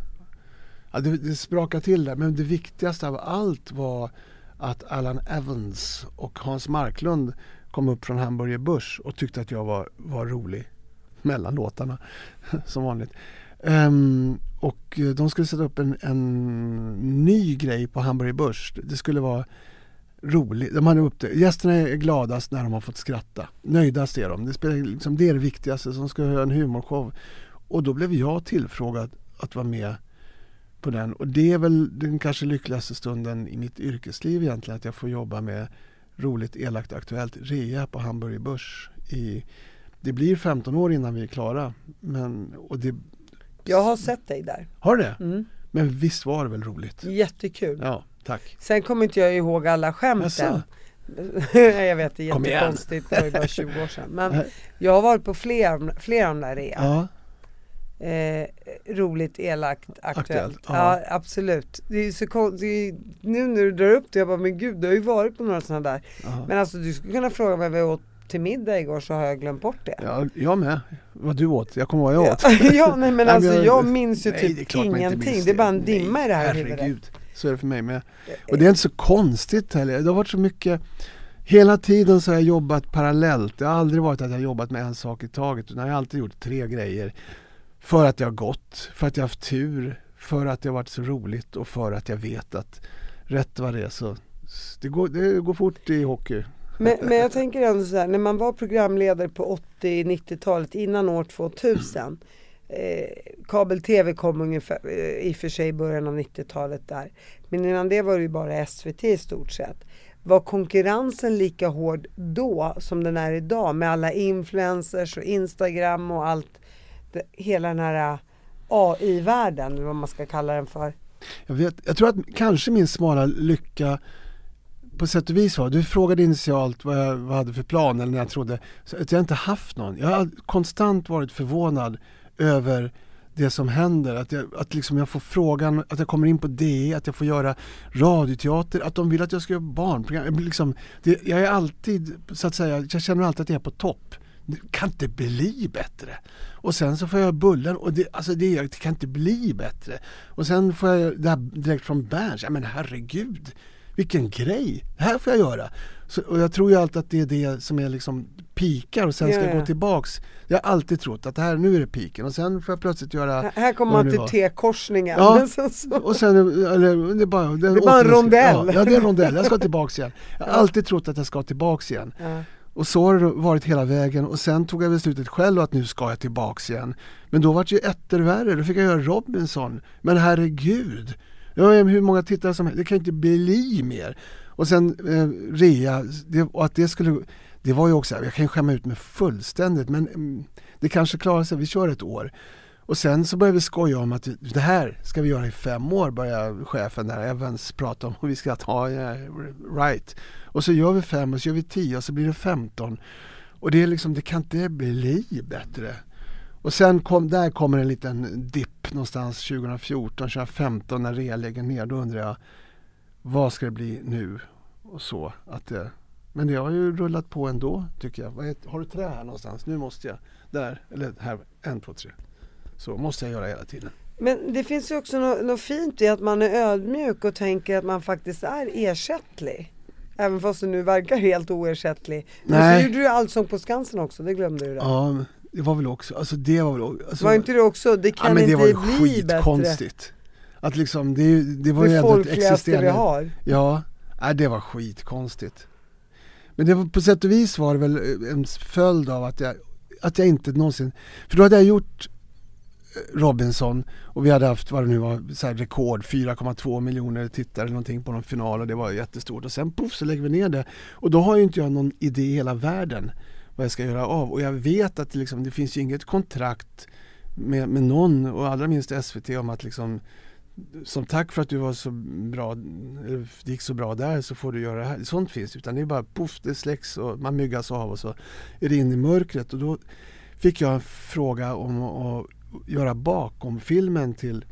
Ja, det, det sprakade till där, men det viktigaste av allt var att Alan Evans och Hans Marklund kom upp från Hamburger Börs och tyckte att jag var, var rolig mellan låtarna, som vanligt. Um, och de skulle sätta upp en, en ny grej på Hamburger Börs. Det skulle vara roligt. De hade upp det. Gästerna är gladast när de har fått skratta. Nöjdast är de. Det, spelar, liksom, det är det viktigaste. De ska göra en humorshow. Och då blev jag tillfrågad att vara med på den. Och det är väl den kanske lyckligaste stunden i mitt yrkesliv egentligen. Att jag får jobba med roligt, elakt, aktuellt rea på Hamburger Börs. I, det blir 15 år innan vi är klara. Men, och det, jag har sett dig där. Har du det? Mm. Men visst var det väl roligt? Jättekul. Ja, tack. Sen kommer inte jag ihåg alla skämten. jag vet, det är jättekonstigt. Det var ju bara 20 år sedan. Men jag har varit på flera, flera av de där rea. Ja. Eh, roligt, elakt, aktuellt. aktuellt ja. ja. absolut. Det är så det är, nu när du drar upp det, jag bara, men gud, du har ju varit på några sådana där. Aha. Men alltså du skulle kunna fråga vad vi åt till middag igår så har jag glömt bort det. Ja, jag med. Vad du åt. Jag kommer ihåg vad jag åt. ja, nej, men alltså jag minns ju nej, typ ingenting. Det är bara en dimma nej, i det här herregud. huvudet. Så är det för mig med. Och det är inte så konstigt heller. Det har varit så mycket Hela tiden så har jag jobbat parallellt. Det har aldrig varit att jag jobbat med en sak i taget. Utan jag har alltid gjort tre grejer. För att jag har gått, för att jag har haft tur, för att det har varit så roligt och för att jag vet att rätt vad det är så det går, det går fort i hockey. Men, men jag tänker ändå så här, när man var programledare på 80-90-talet innan år 2000 eh, Kabel-tv kom ungefär eh, i och för sig i början av 90-talet där. Men innan det var det ju bara SVT i stort sett. Var konkurrensen lika hård då som den är idag med alla influencers och Instagram och allt det, hela den här eh, AI-världen, vad man ska kalla den för? Jag, vet, jag tror att kanske min smala lycka på sätt och vis var, du frågade initialt vad jag vad hade för plan eller när jag trodde, så att jag inte haft någon. Jag har konstant varit förvånad över det som händer. Att jag, att liksom jag får frågan, att jag kommer in på det, att jag får göra radioteater, att de vill att jag ska göra barnprogram. Liksom, det, jag är alltid, så att säga, jag känner alltid att jag är på topp. Det kan inte bli bättre. Och sen så får jag bullen och det, alltså det, det kan inte bli bättre. Och sen får jag det här direkt från Berns, ja men herregud vilken grej, det här får jag göra. Så, och jag tror ju alltid att det är det som är liksom pikar och sen ska jag gå tillbaks. Jag har alltid trott att det här, nu är det piken och sen får jag plötsligt göra Här kommer man till T-korsningen. Ja, och sen, eller det är bara, det är bara en rondell. Ja, ja, det är en rondell, jag ska tillbaks igen. Jag har alltid trott att jag ska tillbaks igen. Ja. Och så har det varit hela vägen och sen tog jag beslutet själv att nu ska jag tillbaks igen. Men då var det ju etter värre, då fick jag göra Robinson. Men herregud, Ja, hur många tittare som helst, det kan inte bli mer. Och sen eh, rea, det, och att det skulle, det var ju också, jag kan ju skämma ut mig fullständigt men mm, det kanske klarar sig, vi kör ett år. Och sen så började vi skoja om att det här ska vi göra i fem år, började chefen där, Evans, prata om och vi ska ta, right. Och så gör vi fem och så gör vi tio och så blir det femton. Och det är liksom, det kan inte bli bättre. Och sen kom, där kommer en liten dipp någonstans 2014, 2015 när rea lägger ner. Då undrar jag vad ska det bli nu? Och så att det, men det har ju rullat på ändå tycker jag. Har du trä här någonstans? Nu måste jag. Där, eller här, en, två, tre. Så måste jag göra hela tiden. Men det finns ju också något, något fint i att man är ödmjuk och tänker att man faktiskt är ersättlig. Även fast du nu verkar helt oersättlig. Men Nej. så gjorde du Allsång på Skansen också, det glömde du. Där. Ja, det var väl också, alltså det var väl alltså, Var inte det också, det kan ja, men inte det var bli skitkonstigt. bättre. Att liksom, det, det var ju ändå ett existerande... vi har. Ja, nej, det var skitkonstigt. Men det var, på sätt och vis var det väl eh, en följd av att jag, att jag inte någonsin, för då hade jag gjort eh, Robinson och vi hade haft vad det nu var, så rekord 4,2 miljoner tittare eller någonting på någon final och det var jättestort och sen poff så lägger vi ner det och då har ju inte jag någon idé i hela världen vad jag ska göra av. Och jag vet att liksom, det finns ju inget kontrakt med, med någon och allra minst SVT om att liksom som tack för att du var så bra, det gick så bra där så får du göra det här. Sånt finns utan det är bara poff, det släcks och man myggas av och så är det in i mörkret. Och då fick jag en fråga om att göra bakomfilmen till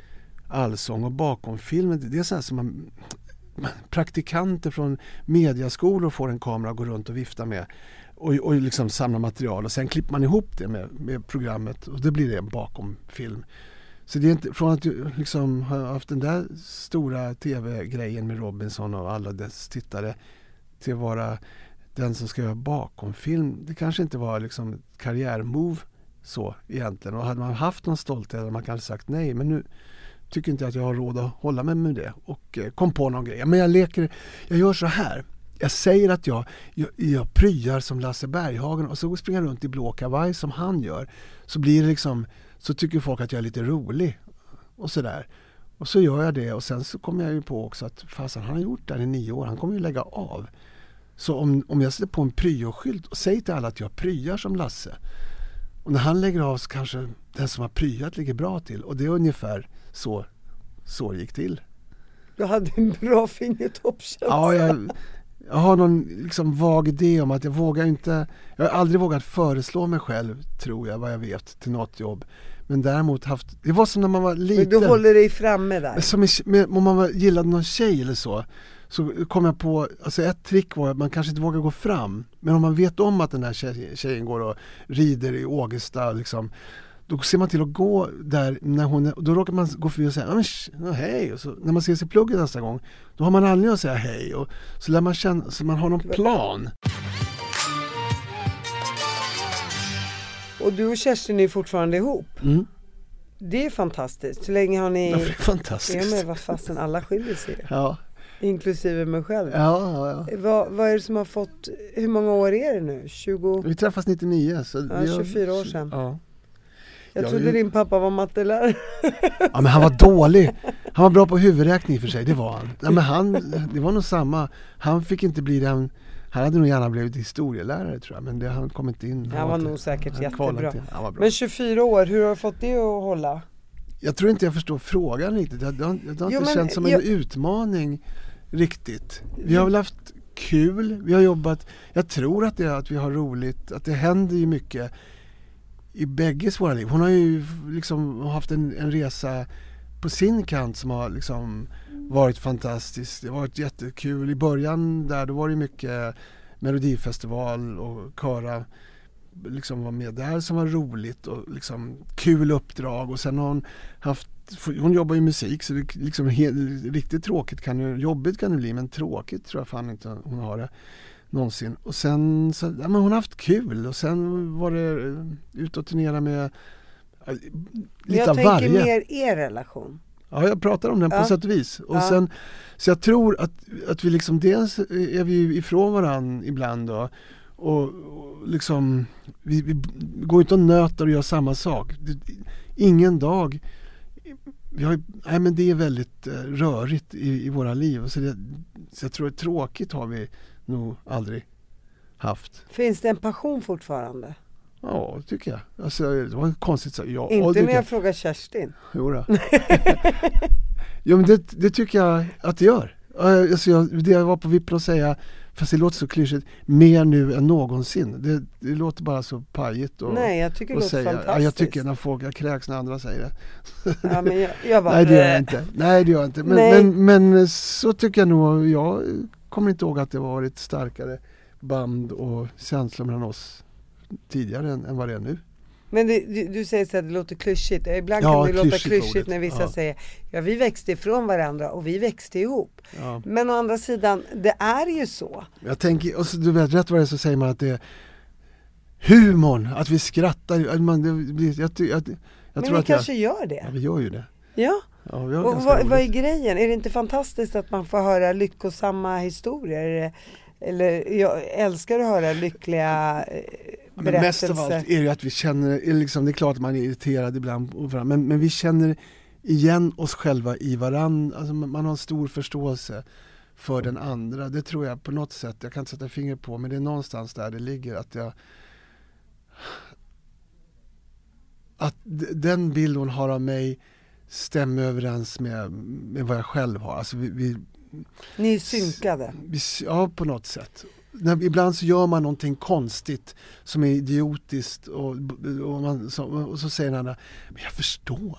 Allsång och bakomfilmen det är så som man praktikanter från mediaskolor får en kamera att gå runt och vifta med. och, och liksom samla material och sen klipper man ihop det med, med programmet och det blir det bakomfilm. film. Så det är inte, från att du liksom har haft den där stora tv-grejen med Robinson och alla dess tittare till att vara den som ska göra bakom film. Det kanske inte var liksom ett karriärmove så egentligen. Och hade man haft någon stolthet hade man kanske sagt nej. Men nu tycker inte jag att jag har råd att hålla mig med det. Och eh, kom på någon grej. Men jag leker, jag gör så här. Jag säger att jag, jag, jag pryar som Lasse Berghagen och så springer jag runt i blå kavaj som han gör. Så blir det liksom, så tycker folk att jag är lite rolig. Och sådär. Och så gör jag det och sen så kommer jag ju på också att fasen han har gjort det här i nio år, han kommer ju lägga av. Så om, om jag sätter på en pryo-skylt och säger till alla att jag pryar som Lasse. Och när han lägger av så kanske den som har pryat ligger bra till. Och det är ungefär så, så det gick till. Du hade en bra fingertoppskänsla. Ja, jag, jag har någon liksom vag idé om att jag vågar inte Jag har aldrig vågat föreslå mig själv, tror jag, vad jag vet, till något jobb. Men däremot haft, det var som när man var liten. Men du håller dig framme där. Som i, med, om man var, gillade någon tjej eller så så kom jag på, alltså ett trick var att man kanske inte vågar gå fram. Men om man vet om att den här tjej, tjejen går och rider i Ågesta liksom, då ser man till att gå där när hon då råkar man gå förbi och säga hej, och så, när man ses i plugget nästa gång då har man anledning att säga hej och så lär man känna, så man har någon plan. Och du och Kerstin är fortfarande ihop? Mm. Det är fantastiskt. Hur länge har ni... Ja, det är fantastiskt. Ja men vad fasen, alla skiljer sig Ja. Inklusive mig själv. Ja, ja, ja. Vad, vad är det som har fått, hur många år är det nu? 20? Vi träffades 99 så Ja, vi har- 24 år sedan. Ja. Jag Ja, trodde vi- din pappa var mattelärare. Ja men han var dålig. Han var bra på huvudräkning för sig, det var han. Ja, men han, det var nog samma. Han fick inte bli den, han hade nog gärna blivit historielärare tror jag, men det, han kom inte in. Han var inte- nog säkert han jättebra. Han var bra. Men 24 år, hur har du fått det att hålla? Jag tror inte jag förstår frågan riktigt. Det har, det har Jo, inte men känts som en jag- utmaning riktigt. Vi har väl haft kul, vi har jobbat, jag tror att, det, är att vi har roligt, att det händer ju mycket i bägges våra liv. Hon har ju liksom haft en, en resa på sin kant som har liksom varit fantastisk. Det har varit jättekul. I början där då var det mycket melodifestival och köra liksom var med där som var roligt och liksom kul uppdrag och sen har hon haft hon jobbar ju musik så det liksom helt, riktigt tråkigt kan det, jobbigt kan det bli men tråkigt tror jag fan inte hon har det någonsin. Och sen så, ja, men hon har haft kul och sen var det eh, ut och turnera med ja, lite jag av tänker varje. mer er relation. Ja, jag pratar om den på Ja. sätt och vis. Och Ja. sen, så jag tror att, att vi liksom, dels är vi ifrån varandra ibland då. Och, och liksom, vi, vi går inte och nöter och gör samma sak. Ingen dag. Vi har, nej men det är väldigt eh, rörigt i, i våra liv. Så, det, så jag tror att tråkigt har vi nog aldrig haft. Finns det en passion fortfarande? Ja, det tycker jag. Alltså, det var konstigt så. Ja, Inte när jag frågar Kerstin. Jodå. jo men det, det tycker jag att det gör. Alltså jag, det jag var på vippen att säga, fast det låter så klyschigt, mer nu än någonsin. Det, det låter bara så pajigt och, Nej, jag tycker det låter säga. Ja, fantastiskt. jag tycker när folk, jag kräks när andra säger det. Ja, men jag, jag bara, Nej det gör jag inte. Nej det gör jag inte. Men, men, men så tycker jag nog, jag kommer inte ihåg att det varit starkare band och känslor mellan oss tidigare än, än vad det är nu. Men det, du, du säger så att det låter klyschigt. Ibland Ja, kan det låta klyschigt ordet. när vissa Ja. säger ja vi växte ifrån varandra och vi växte ihop. Ja. Men å andra sidan, det är ju så. Jag tänker, och så, du vet rätt vad det är så säger man att det är humorn, att vi skrattar. Att man, det, blir- jag, ty- jag, jag Men tror vi att jag, kanske gör det. ja, vi gör ju det. Ja. Ja, Och vad, vad är grejen? Är det inte fantastiskt att man får höra lyckosamma historier? Eller jag älskar att höra lyckliga Ja, men mest av berättelser. allt är det att vi känner, liksom, det är klart att man är irriterad ibland men, men vi känner igen oss själva i varandra. Alltså, man har en stor förståelse för den andra. Det tror jag på något sätt, jag kan inte sätta fingret på, men det är någonstans där det ligger att jag att den bild hon har av mig stämmer överens med, med vad jag själv har. Alltså vi, vi, Ni är synkade. ja, på något sätt. Ibland så gör man någonting konstigt som är idiotiskt och, och, man, så, och så säger den andra, men jag förstår.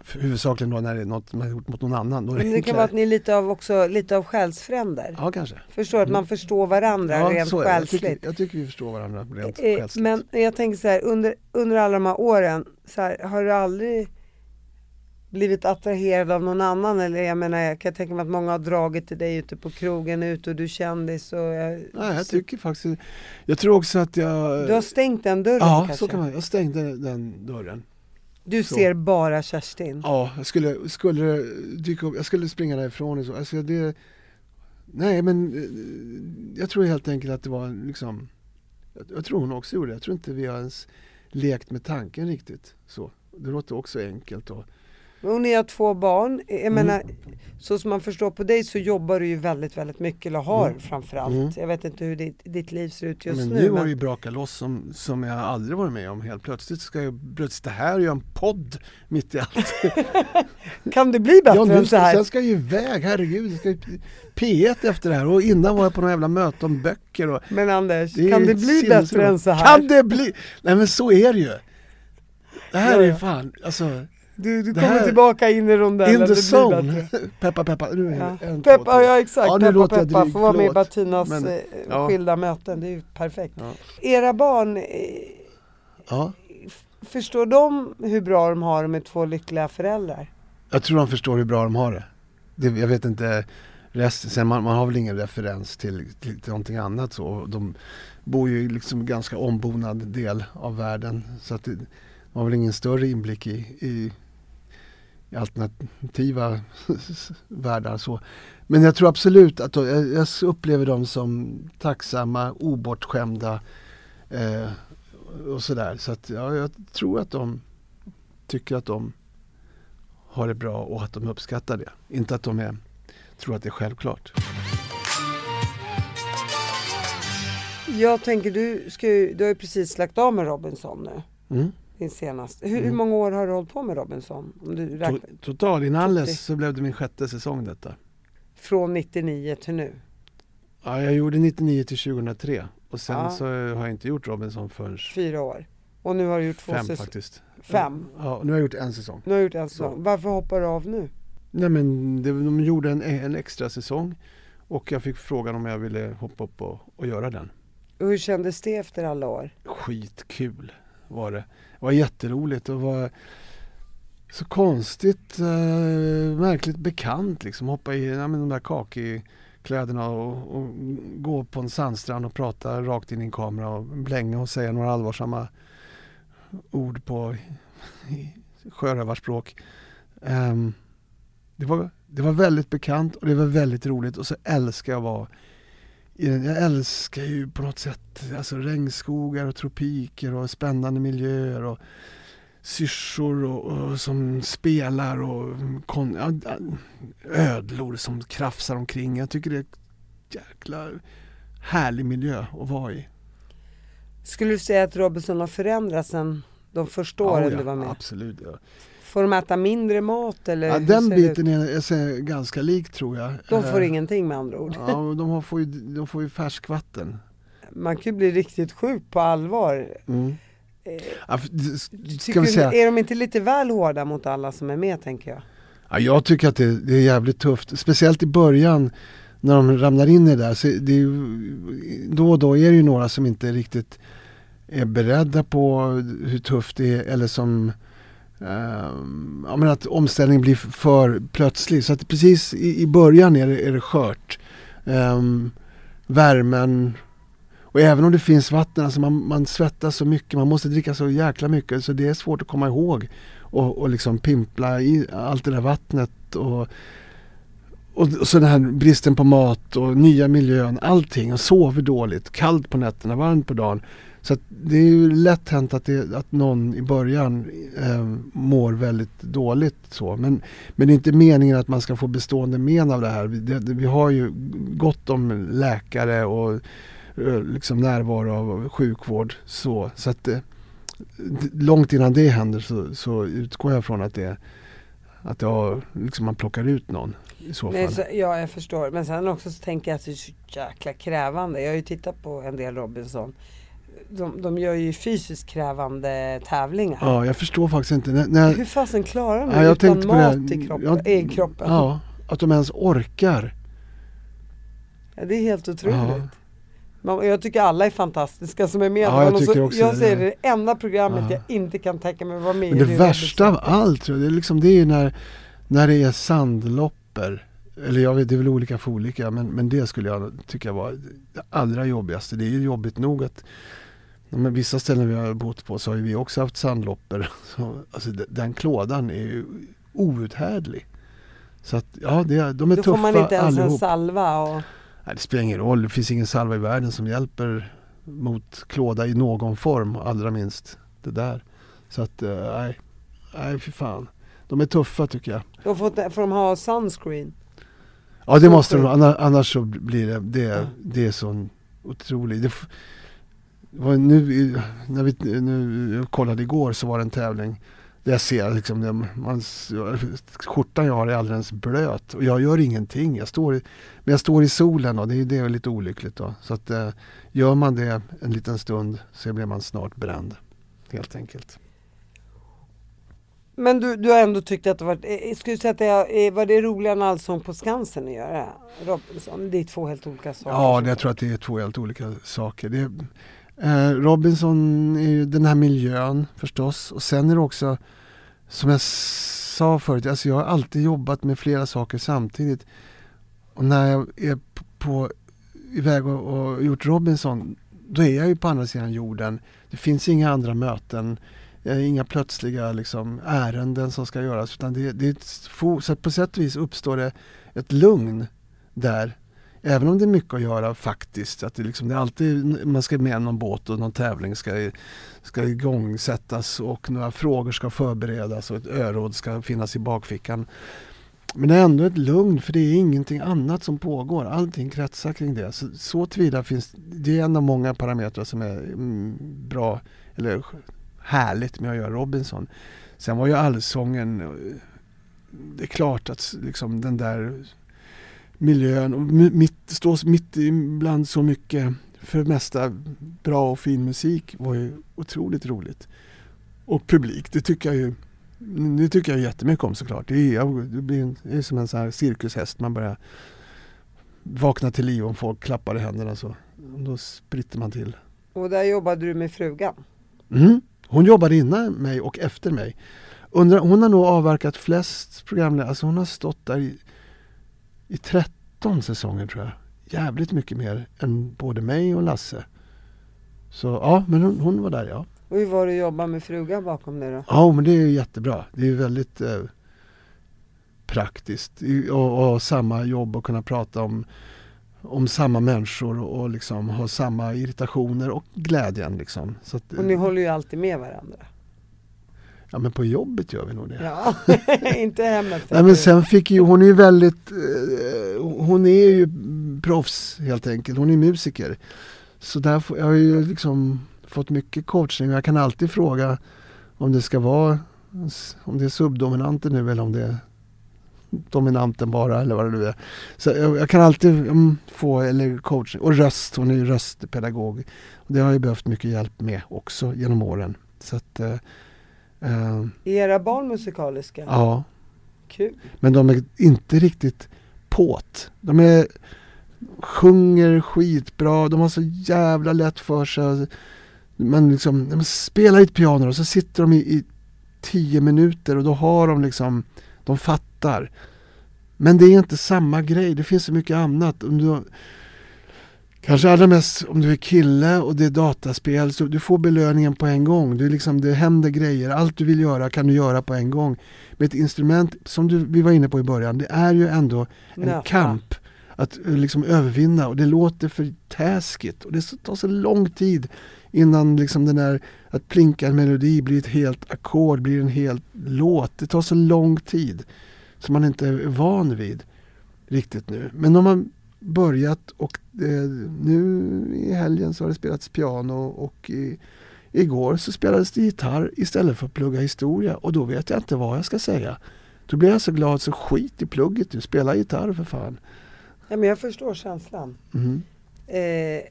För Huvudsakligen då när det är något man har gjort mot någon annan. Då Men det kan vara att ni är lite av också, lite av själsfränder. Ja, kanske. Förstår att man förstår varandra Ja, rent så det. jag, själsligt. tycker, jag tycker vi förstår varandra rent Eh, själsligt. Men jag tänker så här, under, under alla de här åren, så här, har du aldrig blivit attraherad av någon annan? Eller jag menar, jag kan tänka mig att många har dragit till dig ute på krogen ute och du är kändis och jag, Nej, jag tycker faktiskt... Jag tror också att jag... Du har stängt den dörren Ja, kanske? så kan man Jag stängde den dörren. Du så. ser bara Kerstin? Ja, jag skulle, skulle dyka upp, jag skulle springa därifrån och så. Alltså det, nej men eh, jag tror helt enkelt att det var liksom, jag, jag tror hon också gjorde det. Jag tror inte vi har ens lekt med tanken riktigt. Så. Det låter också enkelt och Och ni har två barn. Jag Mm. menar, så som man förstår på dig så jobbar du ju väldigt, väldigt mycket, eller har Mm. framförallt. Mm. Jag vet inte hur ditt, ditt liv ser ut just men nu. nu har men- det ju brakat loss som, som jag aldrig varit med om. Helt plötsligt ska jag plötsligt sitta här och göra en podd mitt i allt. Kan det bli bättre ja, nu än så ska, här? sen ska jag ju iväg, herregud. Jag ska ju P1 efter det här och innan var jag på någon jävla möte om böcker. Och Men Anders, är kan det bli bättre än så här? Kan det bli? Nej men så är det ju. Det här Ja, är ju ja. fan, alltså Du, du kommer här- tillbaka in i rondellen, in the zone. peppa peppa, nu är Ja. en, två, Peppa, tre. ja exakt, Ja, peppa peppa, dryg, får vara med i. Bettinas Men, eh, ja. skilda möten, det är ju perfekt. Ja. Era barn, eh, Ja. förstår de hur bra de har det med två lyckliga föräldrar? Jag tror de förstår hur bra de har det. det jag vet inte resten, sen man, man har väl ingen referens till, till, någonting annat så. De bor ju i liksom ganska ombonad del av världen så att det, man har väl ingen större inblick i, i alternativa världar så. Men jag tror absolut att jag, upplever dem som tacksamma, obortskämda eh, och sådär. Så att ja, jag tror att de tycker att de har det bra och att de uppskattar det. Inte att de är, tror att det är självklart. Jag tänker, du, ska ju, du har ju precis lagt av med Robinson nu. Mm. Din senaste. Hur, hur Mm. många år har du hållit på med Robinson? Om du To- räknar, total Tutti. inalles så blev det min sjätte säsong detta. från 99 till nu. Ja, jag gjorde 99 till 2003 och sen Ja. så har jag inte gjort Robinson förrän Fyra år. Och nu har du gjort två fem faktiskt. Fem? Ja, nu har jag gjort en säsong. Nu har gjort en säsong. Varför hoppar du av nu? Nej men det, de gjorde en, en extra säsong och jag fick frågan om jag ville hoppa upp och, och göra den. Och hur kändes det efter alla år? Skitkul var det. Det var jätteroligt och var så konstigt, eh, märkligt bekant liksom. Hoppa i ja, men de där kakikläderna och, och gå på en sandstrand och prata rakt in i en kamera och blänga och säga några allvarsamma ord på sjörövarspråk. Ehm, det, var, det var väldigt bekant och det var väldigt roligt och så älskar jag att vara i den. Jag älskar ju på något sätt alltså regnskogar och tropiker och spännande miljöer och syrsor och, och som spelar och kon, ödlor som krafsar omkring. Jag tycker det är en jäkla härlig miljö att vara i. Skulle du säga att Robinson har förändrats sen de första åren Ja, ja, du var med? Absolut. Ja. Får de äta mindre mat eller? Ja, den biten är, är ganska lik tror jag. De får Eh, ingenting med andra ord. Ja, de har- får ju, de får ju färskvatten. Man kan ju bli riktigt sjuk på allvar. Mm. Eh, Ja, ska vi säga, är de inte lite väl hårda mot alla som är med tänker jag? Ja, jag tycker att det, det är jävligt tufft. Speciellt i början när de ramlar in i det där. Så det ju, då och då är det ju några som inte riktigt är beredda på hur tufft det är. Eller som Um, ja, men att omställningen blir för plötslig. Så att precis i, i början är det, är det skört. Um, värmen och även om det finns vatten, alltså man, man svettas så mycket, man måste dricka så jäkla mycket så det är svårt att komma ihåg och, och liksom pimpla i allt det där vattnet och, och, och så den här bristen på mat och nya miljön, allting och sover dåligt, kallt på nätterna, varmt på dagen. Så det är ju lätt hänt att, det, att någon i början eh, mår väldigt dåligt så. Men, men det är inte meningen att man ska få bestående men av det här. Vi, det, vi har ju gott om läkare och eh, liksom närvaro av sjukvård så. Så att eh, långt innan det händer så, så utgår jag från att det att har, liksom man plockar ut någon i så fall. så, ja, jag förstår. Men sen också så tänker jag att det är så jäkla krävande. Jag har ju tittat på en del Robinson. De, de gör ju fysiskt krävande tävlingar. Ja, jag förstår faktiskt inte. När, när, Hur fasen klarar de Ja, det jag utan mat det. i kroppen? Jag- i kroppen? ja, att de ens orkar. Ja, det är helt otroligt. Ja. Men jag tycker alla är fantastiska som är med. Ja, jag så- också jag det. säger det, det enda programmet Ja. jag inte kan tänka mig vara med Men det är värsta av Robinson. allt tror jag, det är, liksom, det är när, när det är sandlopper. Eller jag vet, det är väl olika för olika, men, men det skulle jag tycka var det allra jobbigaste. Det är ju jobbigt nog att ja, men vissa ställen vi har bott på så har vi också haft sandlopper. Så, alltså, de- den klådan är ju outhärdlig. Så att ja, det, de är Då tuffa får man inte ens en allihop. salva. Och, Nej, det spelar ingen roll, det finns ingen salva i världen som hjälper mot klåda i någon form, allra minst det där. Så att, eh, nej, nej fy fan. De är tuffa tycker jag. då får, får de ha sunscreen. Ja det Så måste de, annars, annars så blir det, det, Ja. det är sån otrolig. Det, f- det var nu, när vi nu, jag kollade igår så var det en tävling där jag ser liksom, det, man, skjortan jag har är alldeles blöt och jag gör ingenting. Jag står men jag står i solen och det, är- det är lite olyckligt då. Så att eh, gör man det en liten stund så blir man snart bränd. Helt enkelt. Men du, du har ändå tyckt att det var, eh, skulle du säga att det var det roligare än Allsång på Skansen att göra? Robinson, det är två helt olika saker. Ja, det, jag tror att det är två helt olika saker. Det, eh, Robinson är ju den här miljön förstås och sen är det också som jag sa förut, alltså jag har alltid jobbat med flera saker samtidigt. Och när jag är på, på iväg och, och gjort Robinson, då är jag ju på andra sidan jorden. Det finns inga andra möten, eh, inga plötsliga liksom, ärenden som ska göras. Utan det, det är ett så på sätt och vis uppstår det ett lugn där. Även om det är mycket att göra faktiskt. Att det, liksom, det är alltid, man ska med någon båt och någon tävling ska, ska igångsättas och några frågor ska förberedas och ett öråd ska finnas i bakfickan. Men det är ändå ett lugn för det är ingenting annat som pågår. Allting kretsar kring det. Så, så tillvida finns det är en av många parametrar som är mm, bra eller härligt med att göra Robinson. Sen var ju allsången eh, det är klart att liksom den där miljön och mi- mitt, stå mitt ibland så mycket för det mesta bra och fin musik var ju otroligt roligt. Och publik, det tycker jag ju det tycker jag jättemycket om såklart. Det är, jag- det blir en, det är som en sån här cirkushäst. Man börjar vakna till liv om folk klappar i händerna så. Då spritter man till. Och där jobbade du med frugan. Mm. Hon jobbade innan mig och efter mig. Undrar, hon har nog avverkat flest programledare. Alltså hon har stått där i, i 13 säsonger tror jag. Jävligt mycket mer än både mig och Lasse. Så ja, men hon, hon var där ja. Och hur var det att jobba med frugan bakom dig då? Ja, men det är ju jättebra. Det är ju väldigt eh, praktiskt. Och, och samma jobb och kunna prata om, om samma människor och, och liksom ha samma irritationer och glädjen. Liksom. Så att, Och ni håller ju alltid med varandra. Ja, men på jobbet gör vi nog det. Ja, inte hemmet. Nej, men sen fick ju, hon är ju väldigt, eh, hon är ju proffs helt enkelt. Hon är musiker. Så där får, jag har ju liksom fått mycket coachning jag kan alltid fråga om det ska vara, om det är subdominanten nu eller om det är dominanten bara eller vad det nu är. Så jag, jag kan alltid mm, få, eller coachning, och röst, hon är ju röstpedagog. Och det har jag behövt mycket hjälp med också genom åren. Så att, eh, Är era barn musikaliska? ja. Kul. Men de är inte riktigt påt. De är, sjunger skitbra, de har så jävla lätt för sig. Men liksom, de spelar ett piano och så sitter de i, i tio minuter och då har de liksom, de fattar. Men det är inte samma grej, det finns så mycket annat. Om du, kanske allra mest om du är kille och det är dataspel, så du får belöningen på en gång. Du liksom, det händer grejer, allt du vill göra kan du göra på en gång. Med ett instrument, som du, vi var inne på i början, det är ju ändå en Nöta. kamp att eh, liksom övervinna och det låter för taskigt och det tar så lång tid innan liksom den där, att plinka en melodi blir ett helt ackord, blir en hel låt. Det tar så lång tid som man inte är van vid riktigt nu. Men om man börjat och eh, nu i helgen så har det spelats piano och i, igår så spelades det gitarr istället för att plugga historia och då vet jag inte vad jag ska säga. Då blir jag så glad så skit i plugget du, spela gitarr för fan. Ja, men jag förstår känslan. Mm. Eh,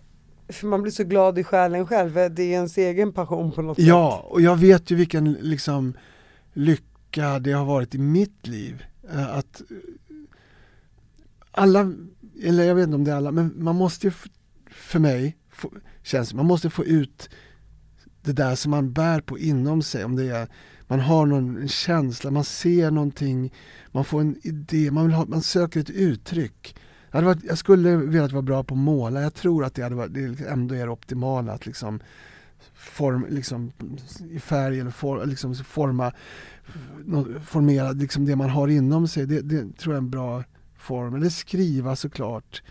För man blir så glad i själen själv, för det är ens egen passion på något Ja, sätt. och jag vet ju vilken liksom lycka det har varit i mitt liv. Eh, Att eh, alla, eller jag vet inte om det är alla, men man måste ju för mig, få, känns man måste få ut det där som man bär på inom sig. Om det är, man har någon känsla, man ser någonting, man får en idé, man, vill ha, man söker ett uttryck. Jag, hade varit, jag skulle velat vara bra på att måla, jag tror att det, hade varit, det liksom ändå är det optimala. Att liksom form, liksom, i färg eller for, liksom forma, formera liksom det man har inom sig. Det, det tror jag är en bra form. Eller skriva såklart.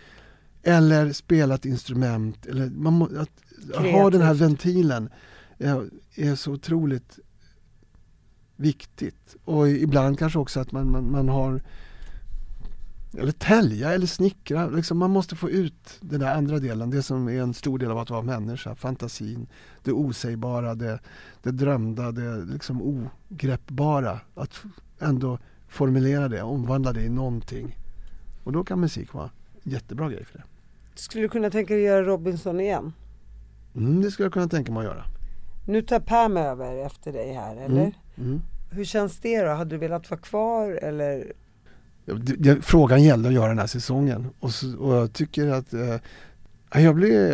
Eller spela ett instrument. Eller man må, att, att ha den här Kreativt. ventilen är, är så otroligt viktigt. Och ibland kanske också att man, man, man har eller tälja eller snickra. Liksom man måste få ut den där andra delen. Det som är en stor del av att vara människa. Fantasin, det osägbara, det, det drömda, det liksom ogreppbara. Att ändå formulera det, omvandla det i någonting. Och då kan musik vara en jättebra grej för det. Skulle du kunna tänka dig att göra Robinson igen? Mm, det skulle jag kunna tänka mig att göra. Nu tar Pam över efter dig här, eller? Mm, mm. Hur känns det då? Hade du velat vara kvar eller? Frågan gällde att göra den här säsongen och, så, och jag tycker att eh, jag, blir,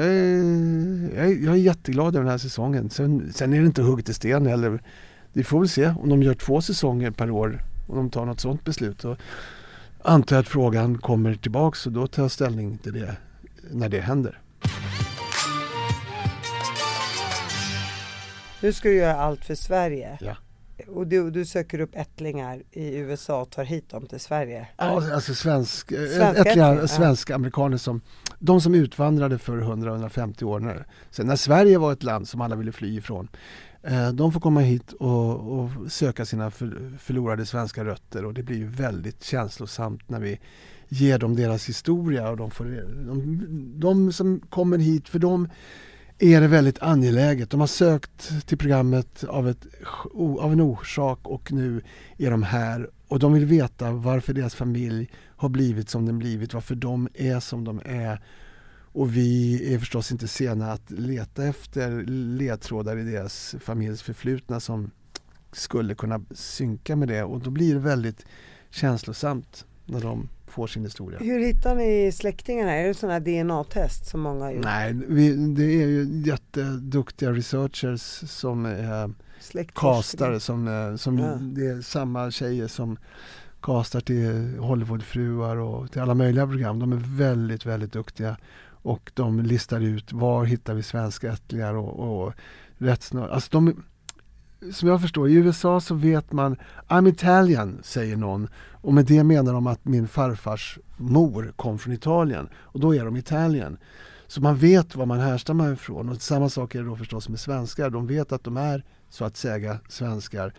jag, är- jag är jätteglad över den här säsongen. Sen, sen är det inte hugget i sten heller. Vi får väl se om de gör två säsonger per år. Om de tar något sådant beslut. Och antar jag att frågan kommer tillbaks och då tar jag ställning till det när det händer. Nu ska du göra allt för Sverige. Ja. Och du, du söker upp ättlingar i USA och tar hit dem till Sverige. Ja, alltså svensk, eh, Svenska ättlingar, ja. svenska amerikaner som, de som utvandrade för 100-150 år när, sen när Sverige var ett land som alla ville fly ifrån. Eh, de får komma hit och, och söka sina förlorade svenska rötter och det blir ju väldigt känslosamt när vi ger dem deras historia och de, får, de, de som kommer hit, för dem är det väldigt angeläget. De har sökt till programmet av, ett, av en orsak och nu är de här och de vill veta varför deras familj har blivit som den blivit, varför de är som de är. Och vi är förstås inte sena att leta efter ledtrådar i deras familjs förflutna som skulle kunna synka med det och då blir det väldigt känslosamt när de får sin historia. Hur hittar ni släktingarna? Är det sådana DNA-test som många har gjort? Nej, vi, det är ju jätteduktiga researchers som är castare som, eh, som Ja. det är samma tjejer som castar till Hollywoodfruar och till alla möjliga program. De är väldigt, väldigt duktiga och de listar ut var hittar vi svenskättlingar och, och rätt. Alltså de, som jag förstår, i USA så vet man I'm Italian, säger någon. Och med det menar de att min farfars mor kom från Italien. Och då är de Italien. Så man vet var man härstammar ifrån. Och samma sak är det då förstås med svenskar. De vet att de är så att säga svenskar.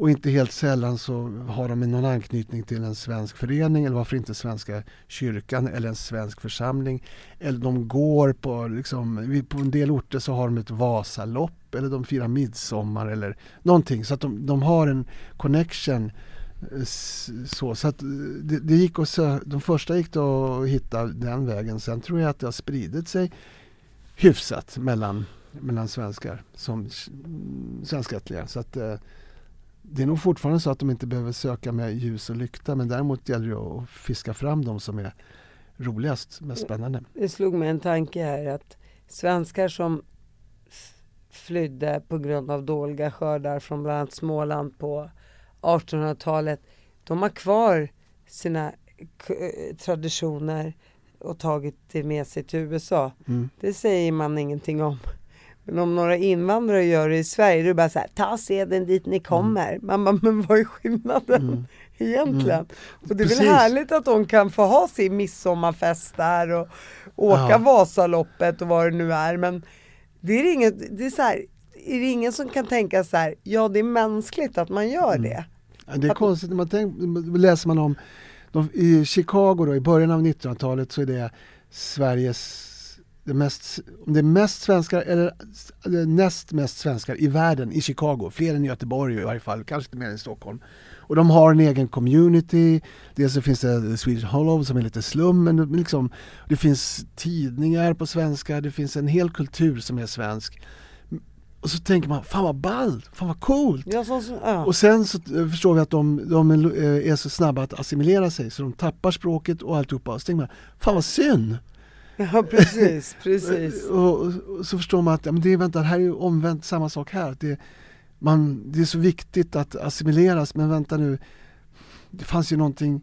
Och inte helt sällan så har de någon anknytning till en svensk förening eller varför inte Svenska kyrkan eller en svensk församling. Eller de går på, liksom, på en del orter så har de ett Vasalopp eller de firar midsommar eller någonting. Så att de, de har en connection. Eh, så, så att eh, det, det gick att sö- de första gick det att hitta den vägen. Sen tror jag att det har spridit sig hyfsat mellan, mellan svenskar som mm, svenskättliga. Så att eh, det är nog fortfarande så att de inte behöver söka med ljus och lykta men däremot gäller det att fiska fram de som är roligast, mest spännande. Det slog mig en tanke här att svenskar som flydde på grund av dåliga skördar från bland annat Småland på 1800-talet. De har kvar sina traditioner och tagit det med sig till USA. Mm. Det säger man ingenting om. Men om några invandrare gör det i Sverige, då är det bara så här, ta seden dit ni kommer. Man bara, men vad är skillnaden Mm. egentligen? Och det är Precis. väl härligt att de kan få ha sin midsommarfest där och åka Ja. Vasaloppet och vad det nu är. Men det är inget, det är så här, är det ingen som kan tänka så här, ja det är mänskligt att man gör Mm. det. Ja, Det är konstigt när man tänker, läser man om de, i Chicago då, i början av 1900-talet så är det Sveriges det, mest, om det är mest svenskar eller näst mest svenskar i världen i Chicago. Fler än i Göteborg i varje fall, kanske inte mer än i Stockholm. Och de har en egen community. Dels så finns det Swedish Hollow som är lite slum, men liksom, det finns tidningar på svenska, det finns en hel kultur som är svensk. Och så tänker man, fan vad ballt, fan vad coolt! Ja, så, så, ja. Och sen så eh, förstår vi att de, de är, eh, är så snabba att assimilera sig så de tappar språket och alltihopa. Och så tänker man, fan vad synd! ja precis, precis. Och, och, och så förstår man att ja, men det, vänta, här är omvänt samma sak här. Det, man, det är så viktigt att assimileras men vänta nu, det fanns ju någonting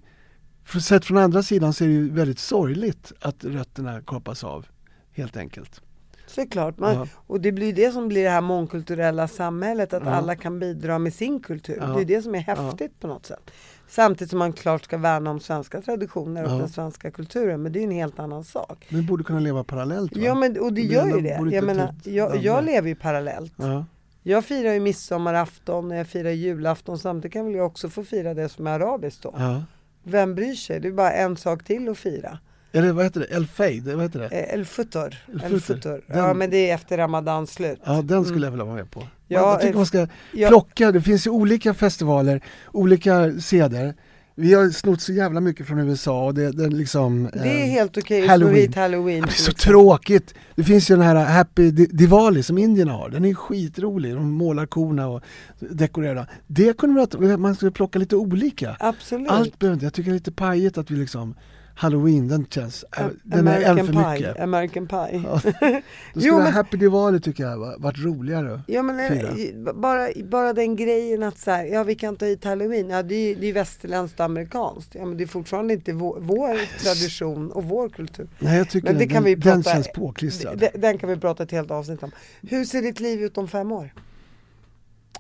för sett från andra sidan så är det ju väldigt sorgligt att rötterna kapas av, helt enkelt. Såklart. Man, Ja. Och det blir det som blir det här mångkulturella samhället, att Ja. alla kan bidra med sin kultur. Ja. Det är det som är häftigt på något sätt. Samtidigt som man klart ska värna om svenska traditioner och Ja. den svenska kulturen, men det är en helt annan sak. Men borde kunna leva parallellt va? Ja, men, och det Det gör ju det. Jag, menar, ta- jag, jag lever ju parallellt. Ja. Jag firar ju midsommarafton och jag firar julafton, samtidigt kan väl jag också få fira det som är arabiskt då. Ja. Vem bryr sig? Det är bara en sak till att fira. Eller vad heter det? El Feid, vad heter det? Eh, El Futur. El. Den- Ja men det är efter Ramadans slut. Ja, den skulle jag vilja vara med på. Ja, jag tycker eh, man ska ja. plocka, det finns ju olika festivaler, olika seder. Vi har snott så jävla mycket från USA och det, det liksom... Det är eh, helt okej slå Halloween. halloween. Det är så exempel. tråkigt! Det finns ju den här Happy Di- Diwali som indierna har, den är skitrolig. De målar korna och dekorerar. Det kunde man, man skulle plocka lite olika. Absolut. Allt behöver inte, jag tycker det är lite pajigt att vi liksom Halloween, den känns, äh, A- den är en American för Pie. mycket. American Pie. Ja. Då Jo, skulle men- Happy Diwali tycker jag var- varit roligare. Ja men eh, Fira. bara, bara den grejen att så här, ja vi kan ta hit halloween, ja det är, det är västerländskt amerikanskt. Ja men det är fortfarande inte vår, vår tradition och vår kultur. Nej jag tycker Men det den, kan vi den prata, känns påklistrad. Den, den kan vi prata ett helt avsnitt om. Hur ser ditt liv ut om fem år?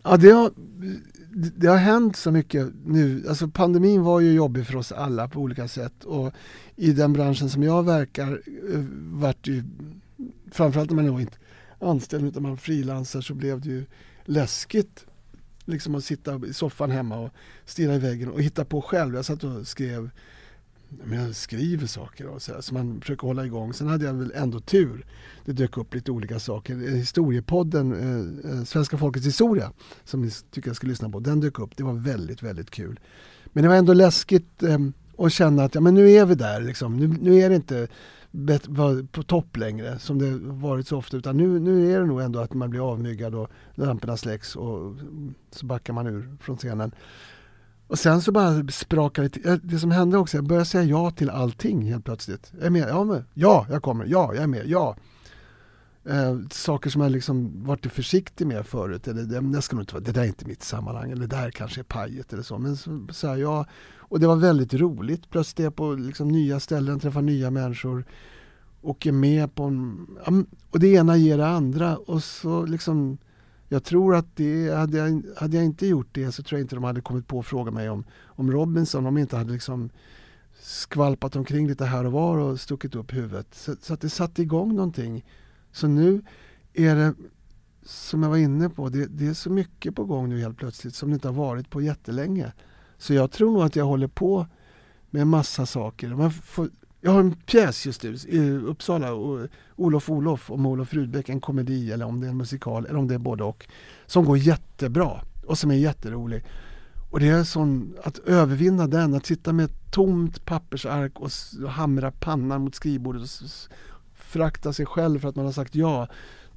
Ja, det, har, det har hänt så mycket nu. Alltså pandemin var ju jobbig för oss alla på olika sätt. Och i den branschen som jag verkar eh, vart ju, framförallt när man då inte anställd utan man frilansar så blev det ju läskigt liksom att sitta i soffan hemma och stirra i väggen och hitta på själv. Jag satt och skrev men jag skriver saker och så, här, så man försöker hålla igång. Sen hade jag väl ändå tur. Det dök upp lite olika saker. Eh, historiepodden, eh, eh, Svenska folkets historia, som ni tycker jag ska lyssna på, den dök upp. Det var väldigt, väldigt kul. Men det var ändå läskigt eh, att känna att ja, men nu är vi där. Liksom. Nu, nu är det inte bet- på topp längre som det varit så ofta. Utan nu, nu är det nog ändå att man blir avmyggad och lamporna släcks och mm, så backar man ur från scenen. Och sen så bara sprakade det till. Det som hände också, jag började säga ja till allting helt plötsligt. Jag är med, ja, med. ja jag kommer, ja jag är med, ja. Eh, saker som jag liksom varit försiktig med förut. Eller, det, det, ska nog inte vara, det där är inte mitt sammanhang, eller det där kanske är pajet eller så. Men så, så här, ja, och det var väldigt roligt. Plötsligt är jag på liksom, nya ställen, träffar nya människor. Och är med på en, och det ena ger det andra. Och så liksom jag tror att det, hade, jag, hade jag inte gjort det så tror jag inte de hade kommit på att fråga mig om, om Robinson. Om de inte hade liksom skvalpat omkring lite här och var och stuckit upp huvudet. Så, så att det satte igång någonting. Så nu är det, som jag var inne på, det, det är så mycket på gång nu helt plötsligt som det inte har varit på jättelänge. Så jag tror nog att jag håller på med en massa saker. Man får, jag har en pjäs just nu i Uppsala, och Olof Olof om Olof Rudbeck, en komedi eller om det är en musikal eller om det är både och. Som går jättebra och som är jätterolig. Och det är som att övervinna den, att sitta med ett tomt pappersark och, hamra pannan mot skrivbordet och frakta förakta sig själv för att man har sagt ja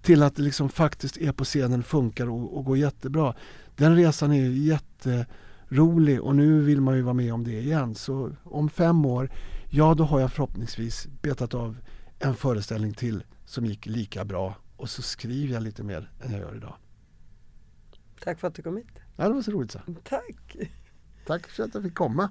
till att det liksom faktiskt är på scenen, funkar och, och går jättebra. Den resan är jätterolig och nu vill man ju vara med om det igen. Så om fem år, ja då har jag förhoppningsvis betat av en föreställning till som gick lika bra och så skriver jag lite mer än jag gör idag. Tack för att du kom hit. Ja, det var så roligt så. Tack. Tack för att jag fick komma.